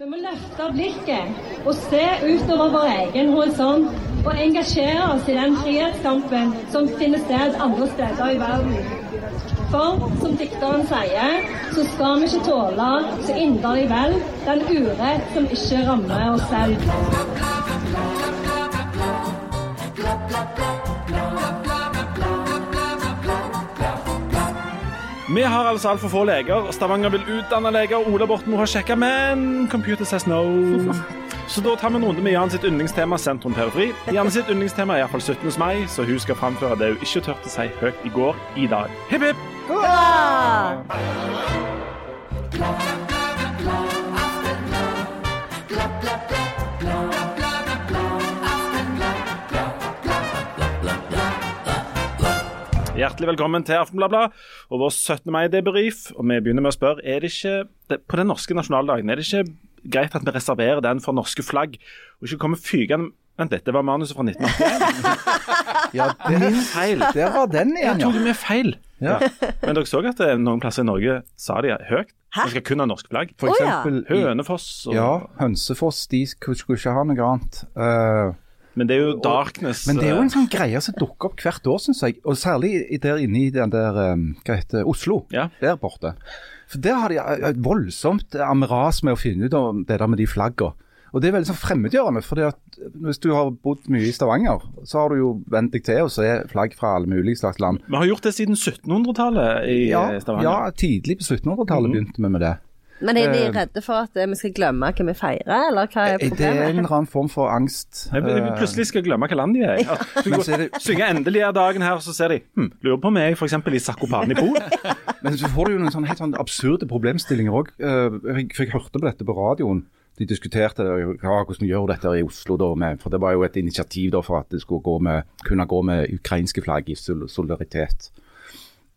Vi må løfte blikket og se utover vår egen horisont og engasjere oss i den frihetskampen som finner sted andre steder i verden. For som dikteren sier, så skal vi ikke tåle så inderlig vel den urett som ikke rammer oss selv. Vi har altså altfor få leger. Stavanger vil utdanne leger. Ola Borten må ha sjekka, men computer says no. Så da tar vi en runde med Jan sitt yndlingstema, sentrum periferi. Jan sitt yndlingstema er iallfall 17. mai, så hun skal framføre det hun ikke turte si høyt i går, i dag. Hipp, hipp! Hjertelig velkommen til Aftenbladet og vår 17. mai-debrief. Og vi begynner med å spørre, er det ikke På den norske nasjonaldagen, er det ikke greit at vi reserverer den for norske flagg, og ikke kommer fygende Vent dette var manuset fra 1981. Ja, det, er Feil. der var den Jeg igjen, tok ja. med feil. ja. Men dere så at det, noen plasser i Norge sa de høyt. Vi skal kun ha norsk flagg. For Å, ja. eksempel Hønefoss og ja, Hønsefoss de skulle ikke ha noe annet. Eh, Men det er jo darkness. men det er jo eh, en sånn greie som dukker opp hvert år, syns jeg. Og særlig der inne i den der um, Hva heter Oslo. Ja. Der borte. For der har de eh, et voldsomt ameras med å finne ut om det der med de flaggene. Og det er veldig sånn fremmedgjørende. For hvis du har bodd mye i Stavanger, så har du jo vent deg til å se flagg fra alle mulige slags land. Vi har gjort det siden 1700-tallet i Ja, eh, Stavanger. ja tidlig på 1700-tallet begynte vi med det. Men er de Eh, redde for at eh, vi skal glemme hva vi feirer, eller hva er Det er en eller annen form for angst. Nei, men eh, plutselig skal glemme hva land de er i. Ja. Er Synger endelig av dagen her, og så ser de hm, Lurer på om jeg er f.eks. i Zakopane i Polen. Men så får du jo noen sånne helt sånn absurde problemstillinger òg. Jeg, fikk jeg hørte på dette på radioen. De diskuterte det, ja, hvordan vi gjør dette i Oslo. Da, med, for Det var jo et initiativ da, for at det skulle gå med, kunne gå med ukrainske flagg i solidaritet.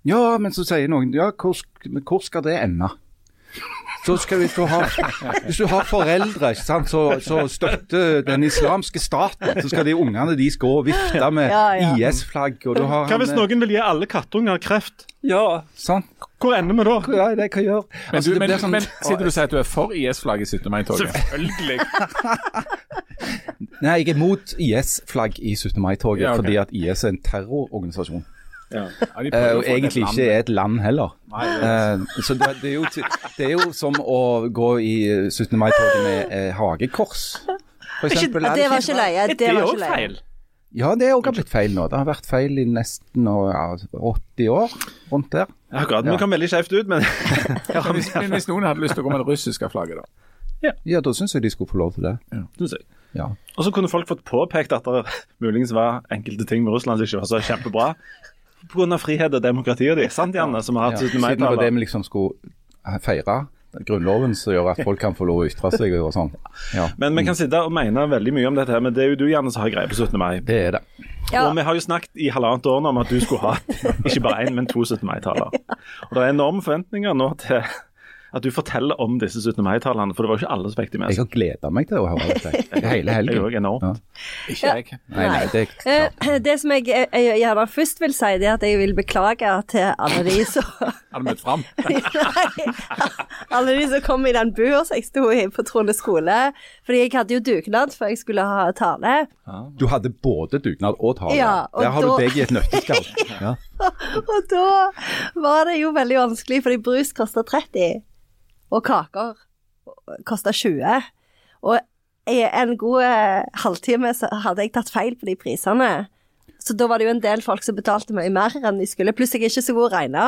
Ja, men så sier noen ja, hvor, hvor skal det ende? Så skal hvis du har, hvis du har foreldre sant, så, så støtter den islamske staten, så skal de ungene de skal gå og vifte med Ja, ja. IS-flagg. og du har Hva hvis eh, noen vil gi alle kattunger kreft? Ja, sant. Hvor ender vi da? Ja, det kan gjøre. Men, Altså, du, men, sånn- men sitter du og sier at du er for IS-flagg i 17. mai-toget? Selvfølgelig. Nei, jeg er mot IS-flagg i 17. mai-toget, Ja, okay. fordi at IS er en terrororganisasjon. Ja. Ja, Eh, og egentlig ikke er et land heller. Nei, det Eh, så det, det, er jo, det er jo som å gå i eh, 17. mai-toget med eh, hagekors, for eksempel. Er Det var ikke- løye. Er Det var òg ikke løye. feil? Ja, det er òg blitt feil nå. Det har vært feil i nesten ja, 80 år, rundt der. Akkurat. Ja. Vi kom veldig skjevt ut, men Men hvis, men hvis noen hadde lyst til å gå med det russiske flagget, da? Ja, da syns jeg de skulle få lov til det. Synes jeg. Ja. Og så kunne folk fått påpekt at det muligens var enkelte ting med Russland som ikke var så kjempebra. Pga. frihet og demokratiet de, sant Janne, som har Ja. hatt 17. Siden det var det vi liksom skulle feire. Grunnloven som gjør at folk kan få lov å ytre seg og sånn. Ja, Men vi kan sitte og mene veldig mye om dette, her, men det er jo du Janne som har greie på 17. mai. det er det. Ja. Og vi har jo snakket i halvannet år nå om at du skulle ha ikke bare én, men to 17. mai-taler. Og det er enorme forventninger nå til at du forteller om disse 17. mai-talene, for det var jo ikke alle som fikk de med Jeg har gleda meg til å høre dette hele Jeg helgen. òg, enormt. Ja. Ikke jeg. Nei, nei, det er Eh, Det som jeg, jeg, jeg gjerne først vil si, det er at jeg vil beklage til alle de som Har du møtt fram? Nei, alle de som kom i den bua som jeg sto i på Trone skole. Fordi jeg hadde jo dugnad før jeg skulle ha tale. Du hadde både dugnad og tale. Ja, og Der har du da- begge i et nøtteskall. Ja. Og da var det jo veldig vanskelig, fordi brus koster 30, og kaker kosta 20. Og i en god eh, halvtime så hadde jeg tatt feil på de prisene. Så da var det jo en del folk som betalte mye mer enn de skulle. Pluss jeg er ikke så god å regne.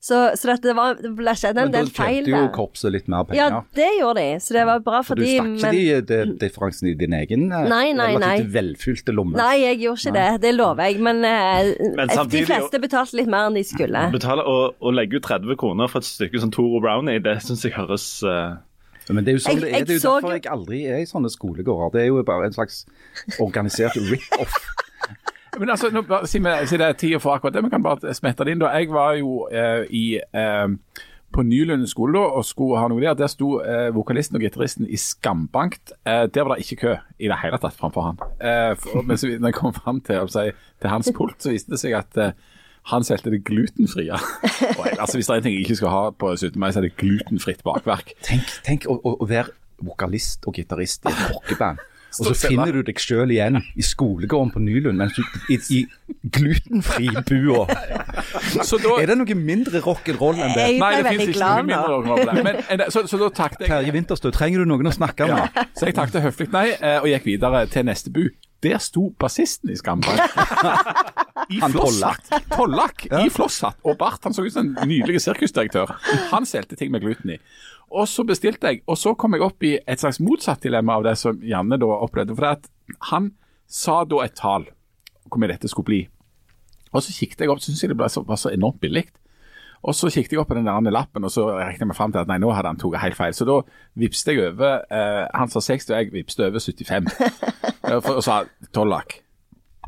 Så, så dette var, det ble skjedd en del Men da del feil tjente jo korpset litt mer penger. Ja, det gjorde de, så det var bra For du fordi stakk ikke de, de differansen i din egen eh, Nei, nei, nei. relativt velfylte lomme? Nei, jeg gjorde ikke det. Det lover jeg. Men, men samtidig, de fleste betalte litt mer enn de skulle. Betale og, og legge ut 30 kroner for et stykke som Toro Brownie, det syns jeg høres uh... Men det er jo sånn Jeg- det er. Det er jo derfor jeg aldri er i sånne skolegårder. Det er jo bare en slags organisert rip-off. Men altså, nå, si, si det er tida for akkurat det, vi kan bare smette det inn. da. Jeg var jo eh, i eh, på Nylund skole da, og skulle ha noe der. Der sto eh, vokalisten og gitaristen i skambankt. Eh, der var det ikke kø i det hele tatt framfor han. Eh, for, men så, når jeg kom fram til, si, til hans pult, så viste det seg at eh, han solgte det glutenfrie. Altså, hvis det er en ting jeg ikke skal ha på 17. mai, så er det glutenfritt bakverk. Tenk, tenk å, å, å være vokalist og gitarist i et rockeband. Og så finner du deg sjøl igjen i skolegården på Nylund, mens du i, i glutenfri bua. Så da, Er det noe mindre rock'n'roll enn det? Jeg Nei, det fins finnes ikke noe mindre rock'n'roll. Men, eh, så, så da takket jeg Terje Winterstø, trenger du noen å snakke ja, med? Så jeg takket høflig nei, eh, og gikk videre til neste bu. Der sto bassisten i Skambank. I Han flosshatt. Tollak i flosshatt og bart. Han så ut som en nydelig sirkusdirektør. Han solgte ting med gluten i. Og så bestilte jeg, og så kom jeg opp i et slags motsatt dilemma av det som Janne da opplevde. For at han sa da et tall, hvor mye dette skulle bli. Og så kikket jeg opp, syntes jeg det ble så, var så enormt billig. Og så kikket jeg opp på den der lappen, og så regnet jeg meg fram til at nei, nå hadde han tatt helt feil. Så da vipste jeg over eh, Han sa 60, og jeg vipste over 75. Eh, og sa Tollak,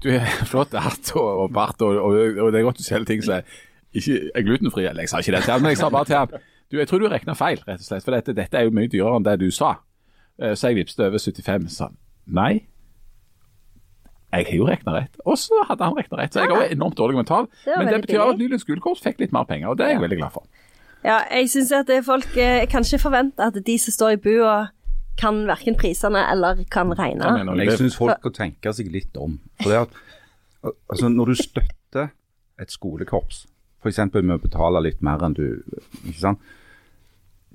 du er flott hatt og, og bart, og, og, og det er godt du selger ting som er er glutenfrie. Eller jeg sa ikke det til han, men jeg sa bare til han du, jeg tror du regna feil, rett og slett. For dette, dette er jo mye dyrere enn det du sa. Eh, Så jeg vipste over 75. Så han nei. Jeg har jo regna rett. Og så hadde han regna rett. Så jeg har jo enormt dårlig mental. Det Men det betyr at. Nylund skolekorps fikk litt mer penger, og det er jeg veldig glad for. Ja, jeg syns at det er folk eh, kan ikke forvente at de som står i bua, kan verken prisene eller kan regne. Jeg mener, Jeg syns folk skal tenke seg litt om. For det at, altså Når du støtter et skolekorps, f.eks. med å betale litt mer enn du ikke sant?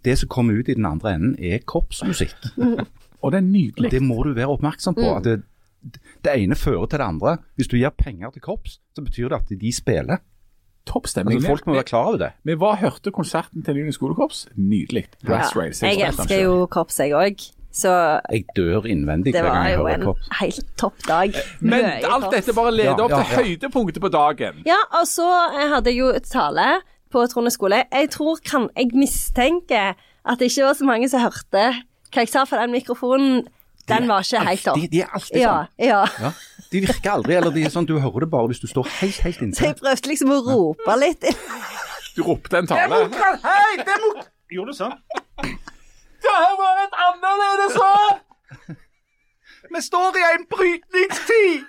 Det som kommer ut i den andre enden, er korpsmusikk. Og det er nydelig. Det må du være oppmerksom på. at det, det ene fører til det andre. Hvis du gir penger til korps, så betyr det at de spiller. Topp stemning. Altså, folk må være klar over det. Vi var hørte konserten til Nylund skolekorps. Nydelig. Ja, jeg elsker jo korps, jeg òg. Så Jeg dør innvendig det hver gang var jo en helt topp dag. Men Møye alt korps. dette bare leder Ja, opp ja, til ja. høydepunktet på dagen. Ja, og så eh, hadde jeg jo et tale på Trondheim skole. Jeg tror kan, jeg mistenker at det ikke var så mange som hørte hva jeg sa, for den mikrofonen, den var ikke helt opp. De, de er alltid Ja, sånn. ja. Ja. De virker aldri, eller de er sånn, du hører det bare hvis du står helt, helt inntil. Så jeg prøvde liksom å rope litt. Du ropte en tale. Gjorde du sånn? Det har vært annerledes år! Vi står i en brytningstid!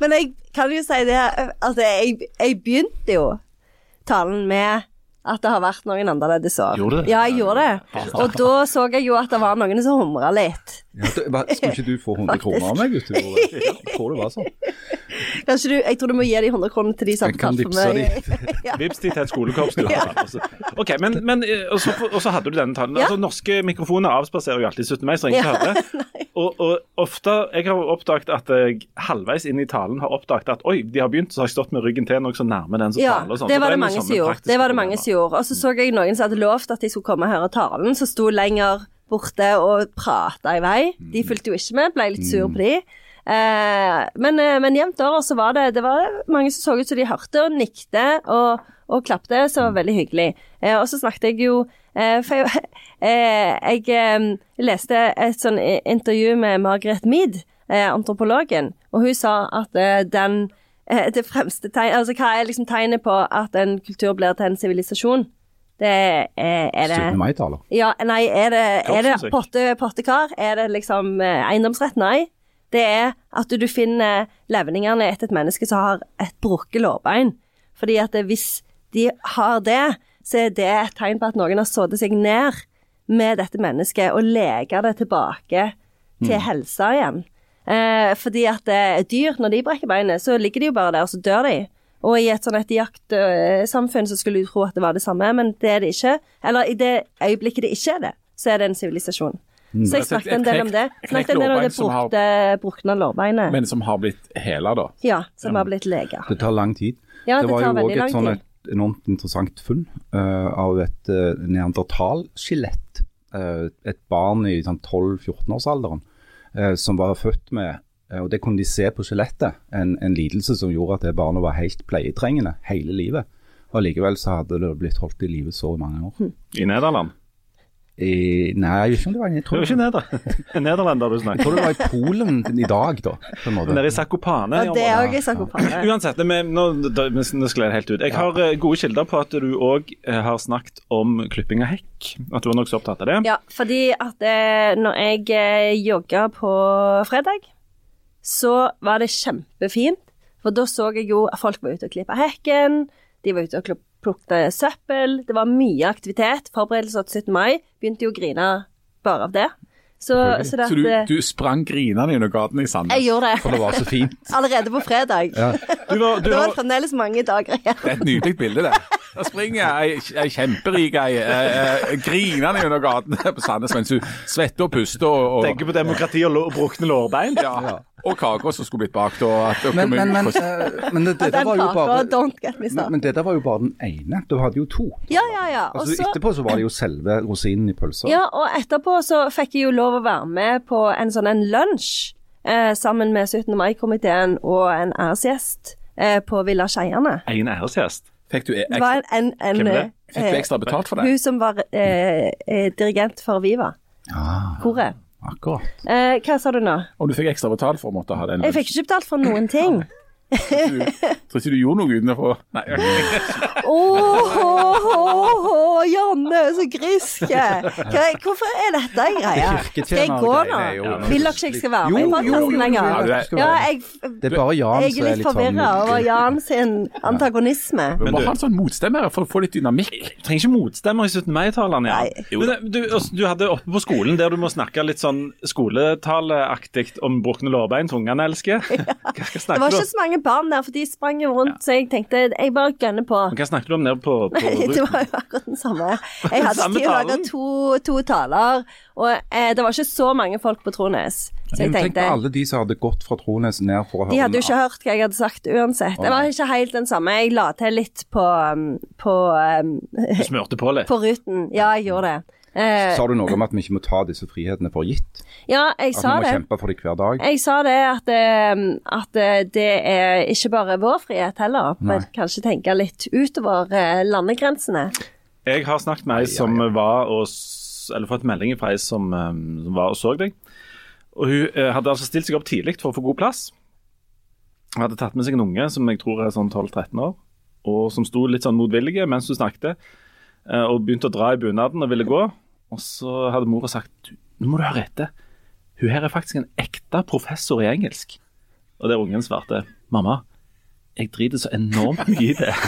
Men jeg kan jo si det Altså, jeg, jeg begynte jo talen med at det har vært noen annerledes år. Gjorde du? Ja, jeg gjorde det. Og da så jeg jo at det var noen som humra litt. Ja, skulle ikke du få 100 kroner av meg gjorde? Jeg tror det var sånn. Kanskje du Jeg tror du må gi de 100 kronene til de som har kan betalte for meg. meg. ja. Vips de til et skolekorps, du. Altså. Ok, men, men eh, og, så, og så hadde du denne talen. Ja. Altså, norske mikrofoner avspaserer jo alltid 17. mai, så ingen Ja. hører. Og, og ofte Jeg har oppdaget at jeg halvveis inn i talen har oppdaget at oi, de har begynt, så har jeg stått med ryggen til nokså nærme den som Ja, taler. og sånn. det var det, det mange som gjorde. Det var det mange som gjorde. Og så så jeg noen som hadde lovt at de skulle komme og høre talen, som sto lenger borte og prata i vei. De fulgte jo ikke med, ble litt sur på de. Eh, men, eh, men jevnt over så var det, det var mange som så ut som de hørte og nikte og, og klapte, så var veldig hyggelig. Eh, og så snakket jeg jo eh, For jeg, jeg leste et sånn intervju med Margaret Mead, antropologen, og hun sa at den det fremste tegn, altså Hva er liksom tegnet på at en kultur blir til en sivilisasjon? Det er, er det 17. mai-taler. ja, nei, er det, er det potte, pottekar? Er det liksom eh, eiendomsrett? Nei. Det er at du finner levningene etter et menneske som har et brukket lårbein. Fordi at det, hvis de har det, så er det et tegn på at noen har sittet seg ned med dette mennesket og leka det tilbake til helsa igjen. Eh, fordi at dyr, når de brekker beinet, så ligger de jo bare der, og så dør de. Og i et sånn et jaktsamfunn så skulle du tro at det var det samme, men det er det ikke. Eller i det øyeblikket det ikke er det, så er det en sivilisasjon. Så jeg Altså, snakket en del om det. Snakket en del om det brukte, brukne lårbeinet. Men som har blitt hela, da. Ja, som har blitt lega. Det tar lang tid. Ja, det var tar jo òg et sånn et enormt interessant funn uh, av et uh, neandertalskjelett. Uh, et barn i sånn 12-14-årsalderen uh, som var født med og Det kunne de se på skjelettet, en, en lidelse som gjorde at det barnet var helt pleietrengende hele livet. Og Likevel så hadde det blitt holdt i live så mange år. Hm. I Nederland. I, nei, jeg vet ikke om det var Det tror, ikke neder. Nederlender du jeg tror det var i Polen i dag, da. På en måte. Nede i Zakopane. Ja, det er òg sakopane. Uansett, det nå, da, nå skled jeg helt ut. Jeg har eh, gode kilder på at du òg har snakket om klipping av hekk. At du var nokså opptatt av det. Ja, fordi at eh, når jeg jogger jogga på fredag, så var det kjempefint. For da så jeg jo at folk var ute og klippa hekken, de var ute og plukka søppel. Det var mye aktivitet. Forberedelser til 17. mai. Begynte jo å grine bare av det. Så, så, det Så du, du sprang grinende under gaten i Sandnes? jeg gjorde det. For det var så fint. allerede på fredag. Du var, du Det var fremdeles mange dager igjen. Det er et nydelig bilde, det. Der springer ei, ei kjemperik ei eh, grinende under gaten på Sandnes mens hun svetter og puster og, og, tenker på demokrati og, og brukne lårbein. ja, og kaker som skulle blitt bakt. Og at Men, men, men, eh, men det, det var jo bare me men, dette men det var jo bare den ene. Du hadde jo to. Ja, ja, ja. Altså, så, etterpå så var det jo selve rosinen i pølsa. ja, og etterpå så fikk jeg jo lov å være med på en sånn en lunsj eh, sammen med 17. mai-komiteen og en æresgjest eh, på Villa Skeiane. En æresgjest. Fikk du, ekstra, en, en, en fikk du ekstra betalt for det? Hun som var eh, eh, dirigent for Viva. Ah, Koret. Akkurat. Eh, hva sa du nå? Om du fikk ekstra betalt for å måtte ha den? Jeg fikk ikke betalt for noen ting. Tror ikke du gjorde noe utenfor? Nei. Åh, Janne, så grisk. Hvorfor er dette en greie? Skal jeg gå nå? Vil dere ikke jeg skal være med i podkasten lenger? skal Ja, jeg, Det er bare Jan jeg er litt litt forvirra sånn over Jan sin antagonisme. Vi må ha en sånn motstemmer for å få litt dynamikk. Du trenger ikke motstemmer i 17. mai-talene. Ja. Nei. Men det- Du, du hadde oppe på skolen der du må snakke litt sånn skoletaleaktig om brukne lårbein, som ungene elsker. Hva, hva Det var ikke om? så mange barn der, for de sprang jo rundt, så jeg tenkte jeg bare gønner på. Hva snakket du om nede på, på det var jo akkurat den samme. Jeg hadde Samme tid til å lage to, to taler, og eh, det var ikke så mange folk på Trones. Så jeg Tenk på tenkte alle de som hadde gått fra Trones ned for å høre De hadde jo ikke hørt hva jeg hadde sagt uansett. Det var ikke helt den samme. Jeg la til litt på, um, på, um, Du smurte på litt. på ruten. Ja, jeg gjorde det. Eh, Sa du noe om at vi ikke må ta disse frihetene for gitt? ja, jeg At vi må det. kjempe for dem hver dag? Jeg sa det at, eh, at eh, det er ikke bare vår frihet heller, men kanskje tenke litt utover eh, landegrensene. Jeg har snakket med ei som var og Eller fått melding fra ei som, som var og så deg. Og Hun hadde altså stilt seg opp tidlig for å få god plass. Hun hadde tatt med seg en unge som jeg tror er sånn 12-13 år, og som sto litt sånn motvillige mens hun snakket, og begynte å dra i bunaden og ville gå. Og så hadde mora sagt nå må du høre etter. Hun her er faktisk en ekte professor i engelsk. Og der ungen svarte mamma, jeg driter så enormt mye i det.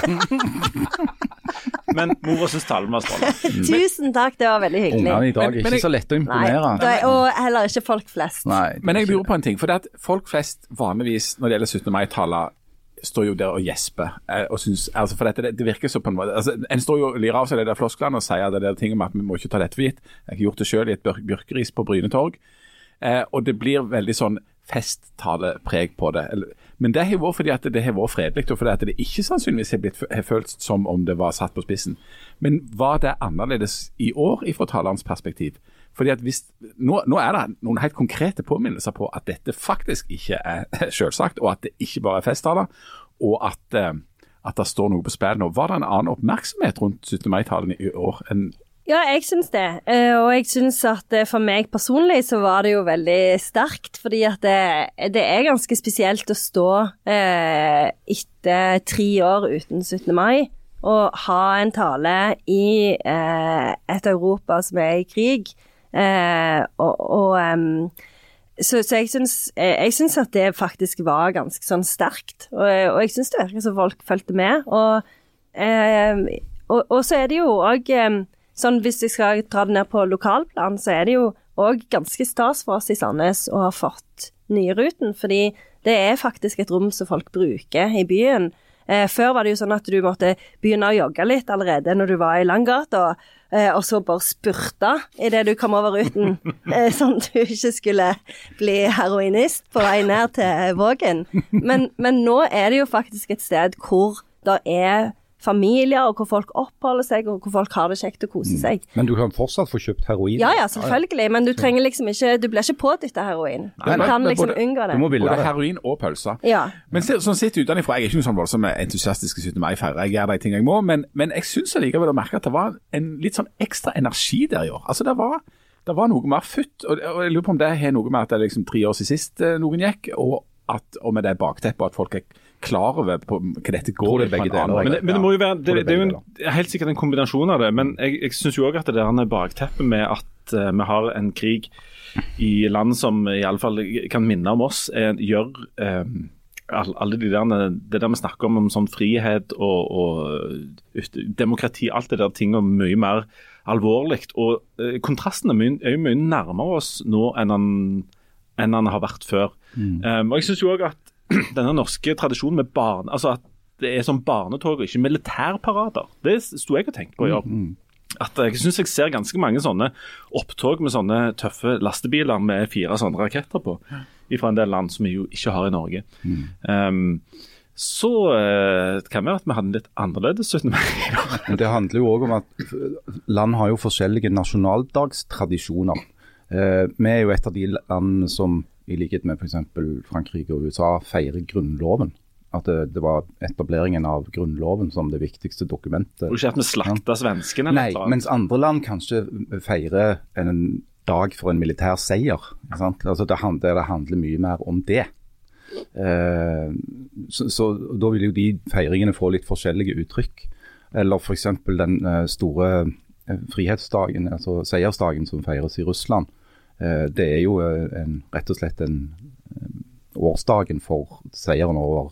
Men mora syns talen var strålende. Tusen takk, det var veldig hyggelig. Ungene i dag er men ikke jeg- så lette å imponere. Nei, og heller ikke folk flest. Nei, Men jeg lurer på en ting. for det at Folk flest vanligvis når det gjelder 17. mai-taler, står jo der og gjesper. eh, og synes, altså for dette, det, det virker så på En måte, altså en står jo og lirer av seg de der flosklene og sier det der ting om at vi må ikke ta dette for gitt. Jeg har gjort det selv i et bjør- bjørkeris på Bryne torg. Eh, og det blir veldig sånn festtalepreg på det. Men det har vært fordi at det har vært fredelig, og fordi at det ikke sannsynligvis har, blitt, har følt som om det var satt på spissen. Men var det annerledes i år fra talerens perspektiv? Fordi at hvis, nå, nå er det noen helt konkrete påminnelser på at dette faktisk ikke er selvsagt, og at det ikke bare er festtaler, og at, eh, at det står noe på spill nå. Var det en annen oppmerksomhet rundt 17. mai-talen i år enn Ja, jeg syns det. Eh, Og jeg syns at eh, for meg personlig så var det jo veldig sterkt. Fordi at det, det er ganske spesielt å stå eh, etter tre år uten 17. mai og ha en tale i eh, et Europa som er i krig. Eh, og og um, så, så jeg syns, eh, jeg syns at det faktisk var ganske sånn sterkt. Og, og jeg syns det virker som folk fulgte med. Og, eh, og, og så er det jo òg sånn hvis jeg skal dra det ned på lokalplan, så er det jo òg ganske stas for oss i Sandnes å ha fått Nyruten. Fordi det er faktisk et rom som folk bruker i byen. Eh, før var det jo sånn at du måtte begynne å jogge litt allerede når du var i Langgata, eh, og så bare spurta idet du kom over ruten, eh, sånn at du ikke skulle bli heroinist på vei ned til Vågen. Men, men nå er det jo faktisk et sted hvor det er familier, og hvor folk oppholder seg, og hvor folk har det kjekt og koser seg. Men du kan fortsatt få kjøpt heroin? Ja ja, selvfølgelig, men du trenger liksom ikke Du blir ikke pådytta heroin. Du Nei, nei, kan liksom både- unngå det. Du må ville heroin og pølser? Ja. Men se, sånn sett utenfra, jeg er ikke noen sånn voldsom entusiastisk i 17. mai-feirer. Jeg gjør de ting jeg må, men, men jeg syns allikevel å merke at det var en litt sånn ekstra energi der i år. Altså det var, det var noe mer futt, og, og jeg lurer på om det har noe med at det er liksom tre år siden sist eh, noen gikk, og, at, og med det bakteppet at folk er klar over på hva dette går i. det begge deler. Men det, men det må jo være det, det er det er jo en, helt sikkert en kombinasjon av det. Men jeg, jeg syns òg at det der bakteppet med at uh, vi har en krig i land som iallfall kan minne om oss, er, gjør um, all- alle de der, det der vi snakker om, om sånn frihet og, og ut- demokrati, alt det der tingene mye mer alvorlig. Og eh, kontrasten er, mye, er mye nærmere oss nå enn han, enn han har vært før. Um, og jeg synes jo også at denne norske tradisjonen med barn, altså at det er sånn barnetog og ikke militærparader, det sto jeg og tenkte på i år. At jeg syns jeg ser ganske mange sånne opptog med sånne tøffe lastebiler med fire sånne raketter på, fra en del land som vi jo ikke har i Norge. Um, så uh, kan det være at vi hadde en litt annerledes 17. mai. det handler jo òg om at land har jo forskjellige nasjonaldagstradisjoner. Uh, vi er jo et av de landene som, i likhet med f.eks. Frankrike og USA, feirer Grunnloven. At det, det var etableringen av Grunnloven som det viktigste dokumentet. Og ikke at vi slakta svenskene. Nei, mens andre land kanskje feirer en dag for en militær seier. Sant? Altså det, handler, det handler mye mer om det. Eh, så, så da vil jo de feiringene få litt forskjellige uttrykk. Eller f.eks. den eh, store eh, frihetsdagen, altså seiersdagen som feires i Russland. Eh, det er jo eh, en, rett og slett en eh, årsdagen for seieren over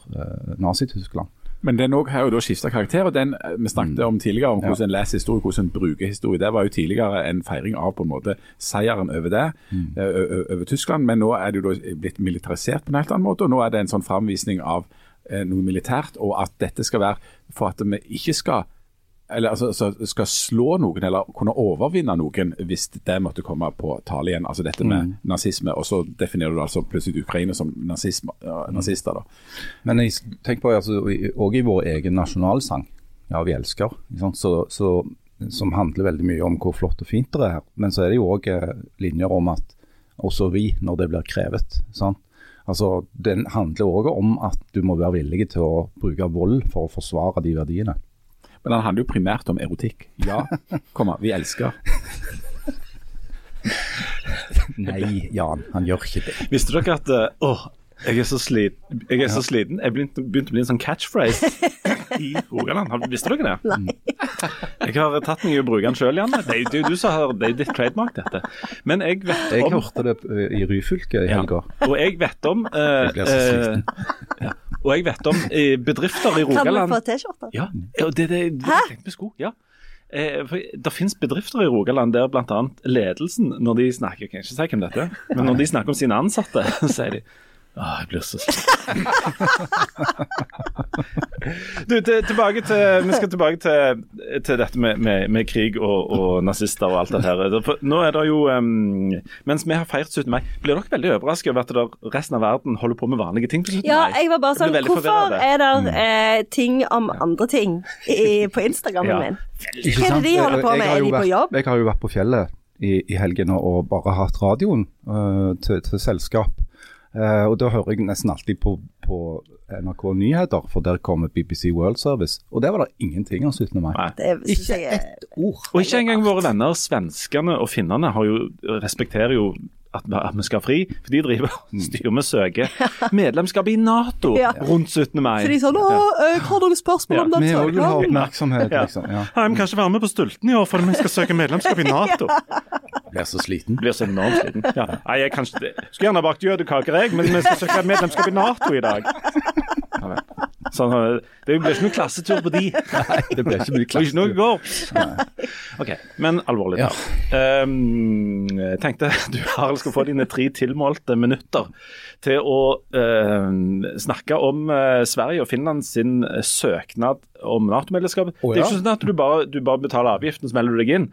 Nazi-Tyskland. Men den òg har jo da skifta karakter. og den Vi snakket om tidligere om hvordan en leser historie, hvordan en bruker historie. Det var jo tidligere en feiring av på en måte seieren over det, ø- over Tyskland. Men nå er det jo da blitt militarisert på en helt annen måte. og Nå er det en sånn framvisning av noe militært, og at dette skal være for at vi ikke skal eller altså, skal slå noen eller kunne overvinne noen hvis det måtte komme på tale igjen. Altså dette med nazisme. Og så definerer du altså plutselig Ukraina som nazisme, ja, nazister. da. Men jeg tenker på altså, også i vår egen nasjonalsang, 'Ja, vi elsker'? Så, så, som handler veldig mye om hvor flott og fint det er her. Men så er det jo òg linjer om at også vi, når det blir krevet. sant? Altså, Den handler òg om at du må være villig til å bruke vold for å forsvare de verdiene. Men han handler jo primært om erotikk. Ja, komma, vi elsker. Nei, Jan, han gjør ikke det. Visste dere at eh, åh, jeg er så sliten, jeg er så sliten. Jeg begynte, begynte å bli en sånn catchphrase i Rogaland. Har- Visste dere det? Nei. Jeg har tatt meg i å bruke den sjøl, Janne. Det er jo du som har det er ditt trademark, dette. Men jeg vet Jeg om hørte det eh, i Ryfylke i Ja. helga. Og jeg vet om uh, Jeg blir så sliten. Uh, ja. Og jeg vet om uh, bedrifter i Rogaland Kan vi få T-skjorter? Ja, og det, det, det jeg tenkte vi skulle. Ja. Eh, for det finnes bedrifter i Rogaland der bl.a. ledelsen, når de snakker Jeg kan ikke si hvem dette men når de snakker om sine ansatte, så sier de Åh, jeg blir så sliten. du, til, tilbake til, vi skal tilbake til, til dette med, med, med krig og, og nazister og alt det her. Nå er det jo um, Mens vi har feiret 17. mai, blir dere veldig overrasket over at der, resten av verden holder på med vanlige ting på 17. Ja, jeg var bare sånn Hvorfor forvirret. er det eh, ting om andre ting i, på Instagrammen Ja. min? Hva er det de holder på med? Er de på vært- jobb? Jeg har jo vært på fjellet i, i helgen og bare hatt radioen uh, til, til selskap. Eh, og da hører jeg nesten alltid på, på NRK Nyheter, for der kommer BBC World Service. Og der var det ingenting av 17. mai. Ikke ett ord. Og ikke engang våre venner svenskene og finnene har jo, respekterer jo at vi, at vi skal ha fri, for de driver og styrer med søke medlemskap i Nato Ja. rundt 17. mai. Så de sånn nå, har dere spørsmål Ja. om den Vi òg vil ha søknaden. oppmerksomhet, Ja. liksom. Ja. Nei, vi kan ikke være med på stulten i år fordi vi skal søke medlemskap i Nato. Blir så sliten. Blir så enormt sliten. Ja. Nei, jeg kan ikke, skulle gjerne bakt jødekaker, jeg, men vi skal søke medlemskap i Nato i dag. Sånn, det blir ikke noen klassetur på de. Nei, det blir ikke mye blir ikke noe går. Ok, Men alvorlig Ja. Um, jeg tenkte du Harald skal få dine tre tilmålte minutter til å eh, snakke om uh, Sverige og Finland sin eh, søknad om Nato-medlemskap. Å, Det er ikke sånn at du bare, du bare betaler avgiften, så melder du deg inn.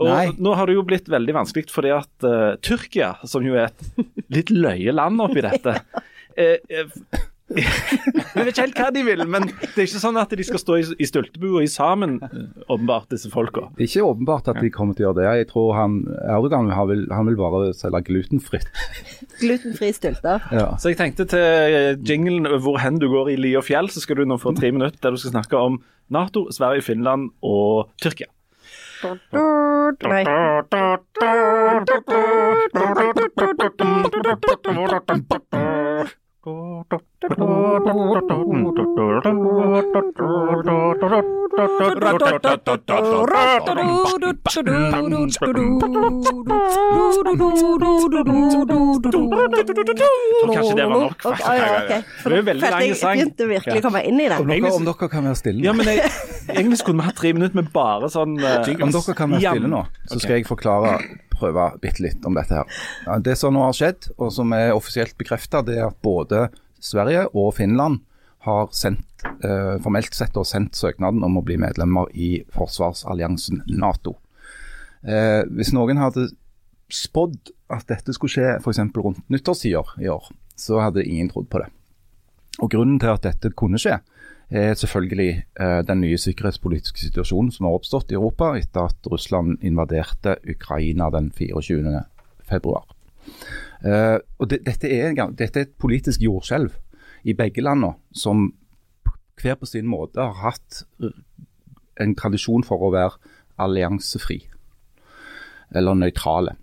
Og Nei. Nå har det jo blitt veldig vanskelig fordi at uh, Tyrkia, som jo er et litt løye land oppi dette eh, eh, Jeg vet ikke helt hva de vil, men det er ikke sånn at de skal stå i, i stultebua i sammen, eh, åpenbart, disse folka. Det er ikke åpenbart at de kommer til å gjøre det. Jeg tror han, Erdogan han vil, han vil bare selge glutenfritt. Glutenfri stylter. Ja. Så jeg tenkte til eh, jinglen hvor hen du går i li og fjell, så skal du nå få tre minutter der du skal snakke om Nato, Sverige, Finland og Tyrkia. Nei. Kanskje det var nok, Ok, faktisk. For Det er jo veldig følte sang. jeg begynte virkelig å komme inn i det. Om dere, Egentlig- om dere kan være stille Ja, men jeg, Egentlig skulle vi hatt tre minutter med bare sånn uh, Om dere kan være stille nå, så skal jeg forklare, prøve bitte litt om dette her. Det som nå har skjedd, og som er offisielt bekreftet, det er at både Sverige og Finland har sendt, eh, formelt sett og sendt søknaden om å bli medlemmer i forsvarsalliansen Nato. Eh, hvis noen hadde spådd at dette skulle skje f.eks. rundt nyttårstider i år, så hadde ingen trodd på det. Og Grunnen til at dette kunne skje, er selvfølgelig eh, den nye sikkerhetspolitiske situasjonen som har oppstått i Europa etter at Russland invaderte Ukraina den 24. februar. Eh, og det, dette, er, dette er et politisk jordskjelv i begge landene, som hver på sin måte har hatt en tradisjon for å være alliansefri, eller nøytrale.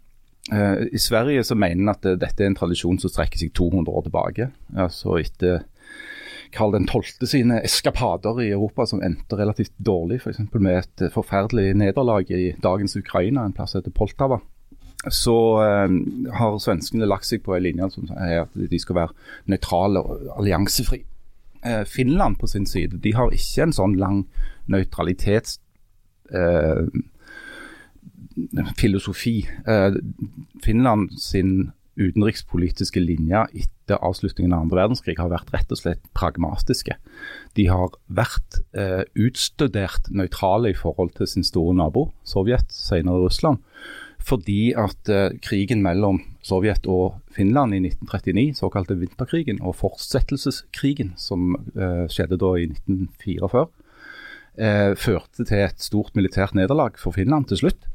Eh, I Sverige så mener en at dette er en tradisjon som strekker seg 200 år tilbake. altså etter Karl 12. sine eskapader i Europa som endte relativt dårlig, f.eks. med et forferdelig nederlag i dagens Ukraina, en plass heter Poltava. Så eh, har svenskene lagt seg på en linje som er at de skal være nøytrale og alliansefri. Eh, Finland på sin side de har ikke en sånn lang nøytralitets... Eh, filosofi. Eh, Finland sin utenrikspolitiske linje etter avslutningen av andre verdenskrig har vært rett og slett pragmatiske. De har vært eh, utstudert nøytrale i forhold til sin store nabo, Sovjet, senere Russland. Fordi at eh, krigen mellom Sovjet og Finland i 1939, såkalte vinterkrigen, og fortsettelseskrigen, som eh, skjedde da i 1944, eh, førte til et stort militært nederlag for Finland til slutt.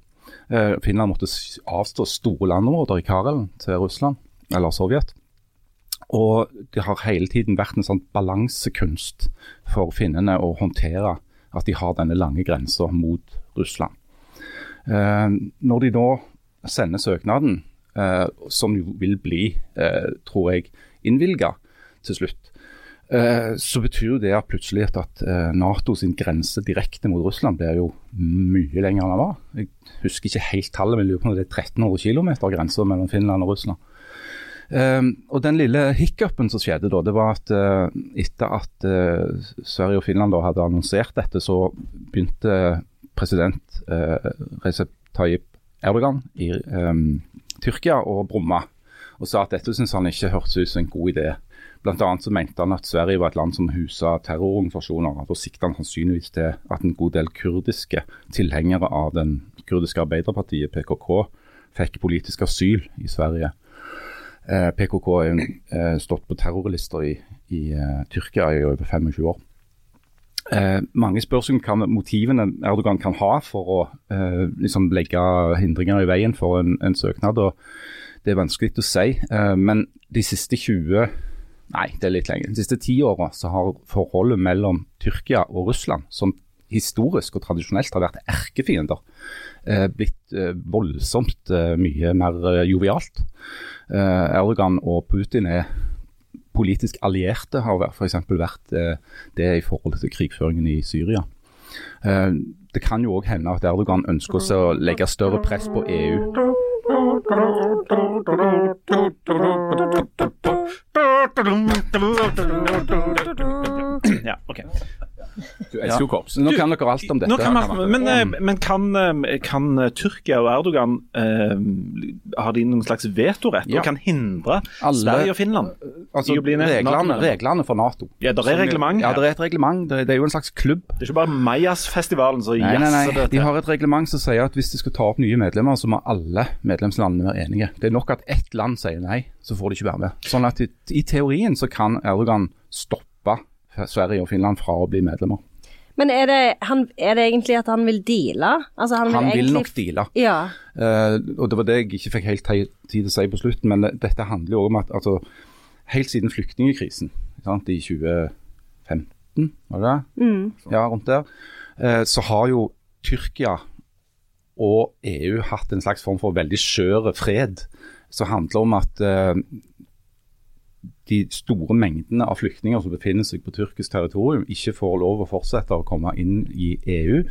Finland måtte avstå store landområder i Karelen til Russland, eller Sovjet. Og det har hele tiden vært en sånn balansekunst for finnene å håndtere at de har denne lange grensa mot Russland. Eh, når de nå sender søknaden, eh, som jo vil bli, eh, tror jeg, innvilga til slutt, så betyr jo det at plutselig at, at NATO sin grense direkte mot Russland blir jo mye lenger enn den var. Jeg husker ikke helt tallet, men lurer på om det er 1300 km grense mellom Finland og Russland. Og Den lille hiccupen som skjedde da, det var at etter at Sverige og Finland da hadde annonsert dette, så begynte president uh, Recep Tayyip Erdogan i um, Tyrkia og brumma og sa at dette syntes han ikke hørtes ut som en god idé. Blant annet så mente han at Sverige var et land som husa terrororganisasjoner. Da sikta han sannsynligvis til at en god del kurdiske tilhengere av den kurdiske arbeiderpartiet, PKK, fikk politisk asyl i Sverige. Eh, PKK har eh, stått på terrorlister i, i eh, Tyrkia i over 25 år. Eh, mange spør seg om motivene Erdogan kan ha for å eh, liksom legge hindringer i veien for en, en søknad. og Det er vanskelig å si. Eh, men de siste 20 Nei, det er litt lenger. De siste ti åra har forholdet mellom Tyrkia og Russland, som historisk og tradisjonelt har vært erkefiender, eh, blitt eh, voldsomt eh, mye mer jovialt. Erdogan og Putin er politisk allierte, har f.eks. vært eh, det i forhold til krigføringen i Syria. Eh, det kan jo òg hende at Erdogan ønsker seg å legge større press på EU. Ja, ok. Du elsker jo korps. Nå kan dere alt om dette. Kan man, men eh, men kan, eh, kan eh, Tyrkia og Erdogan eh, Har de noen slags vetorett og kan hindre Alle- Sverige og Finland altså, reglene, reglene for Nato. Ja, det er reglement Ja, det er et reglement. Det er, jo en slags klubb. Det er ikke bare Mayas-festivalen som jazzer nei. De har et reglement som sier at hvis de skal ta opp nye medlemmer, så må alle medlemslandene være enige. Det er nok at ett land sier nei, så får de ikke være med. Sånn at i, i teorien så kan Erdogan stoppe Sverige og Finland fra å bli medlemmer. Men er det, han, er det egentlig at han vil deale? Altså, han vil, Han vil nok deale. Ja. Uh, og Det var det jeg ikke fikk helt tid til å si på slutten, men dette handler jo om at altså, helt siden flyktningkrisen sant, i 2015, var det det? Ja, rundt der, Uh, så har jo Tyrkia og EU hatt en slags form for veldig skjør fred, som handler om at eh, de store mengdene av flyktninger som befinner seg på tyrkisk territorium, ikke får lov å fortsette å komme inn i EU.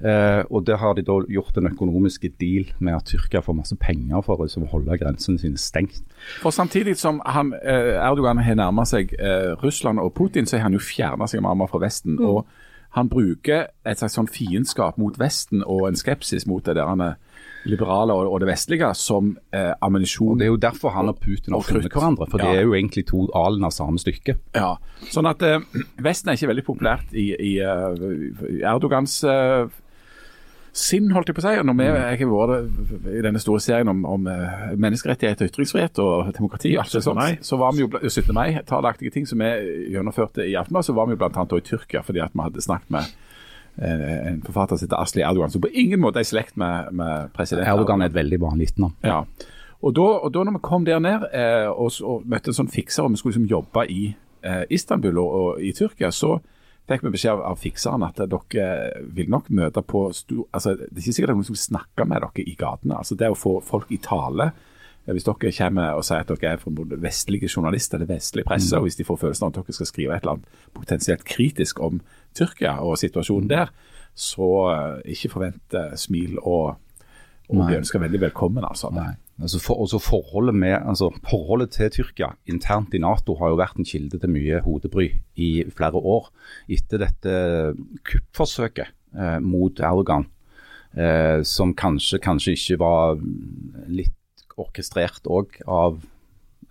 Eh, og Der har de da gjort en økonomisk deal med at Tyrkia får masse penger for liksom, å holde grensene sine stengt. For Samtidig som han, eh, Erdogan har nærmet seg eh, Russland og Putin, så har han jo fjerna seg mer og fra Vesten. og Han bruker et slags sånn fiendskap mot Vesten og en skepsis mot det der han er liberale og, og det vestlige som eh, ammunisjon. Og Det er jo derfor han og Putin har funnet hverandre. For Ja. det er jo egentlig to alen av samme stykke. Ja, sånn at eh, Vesten er ikke veldig populært i, i, eh, i Erdogans eh, sinn, holdt jeg på å si. Når vi jeg har vært i denne store serien om, om eh, menneskerettigheter, ytringsfrihet og demokrati, og alt det sånt, så var vi jo 17. mai, taleaktige ting som vi gjennomførte i Aftenbladet, så var vi jo bl.a. i Tyrkia fordi at vi hadde snakket med eh, en forfatter som heter Asli Erdogan, som på ingen måte er i slekt med, med president Erdogan er et veldig vanlig etternavn. ja. Og da, og da når vi kom der ned eh, og, og møtte en sånn fikser, og vi skulle liksom jobbe i eh, Istanbul og, og i Tyrkia, så fikk vi beskjed av, av fikseren at dere vil nok møte på stor, altså Det er ikke sikkert noen som snakker med dere i gatene. altså Det å få folk i tale eh, hvis dere kommer og sier at dere er fra vestlige journalister eller vestlig presse, og hvis de får følelsen av at dere skal skrive et eller annet potensielt kritisk om Tyrkia og situasjonen der, så eh, ikke forvent eh, smil og, og vi ønsker veldig velkommen. altså. Nei. Altså for, også forholdet, med, altså forholdet til Tyrkia internt i Nato har jo vært en kilde til mye hodebry i flere år. Etter dette kuppforsøket eh, mot Erdogan, eh, som kanskje, kanskje ikke var litt orkestrert òg av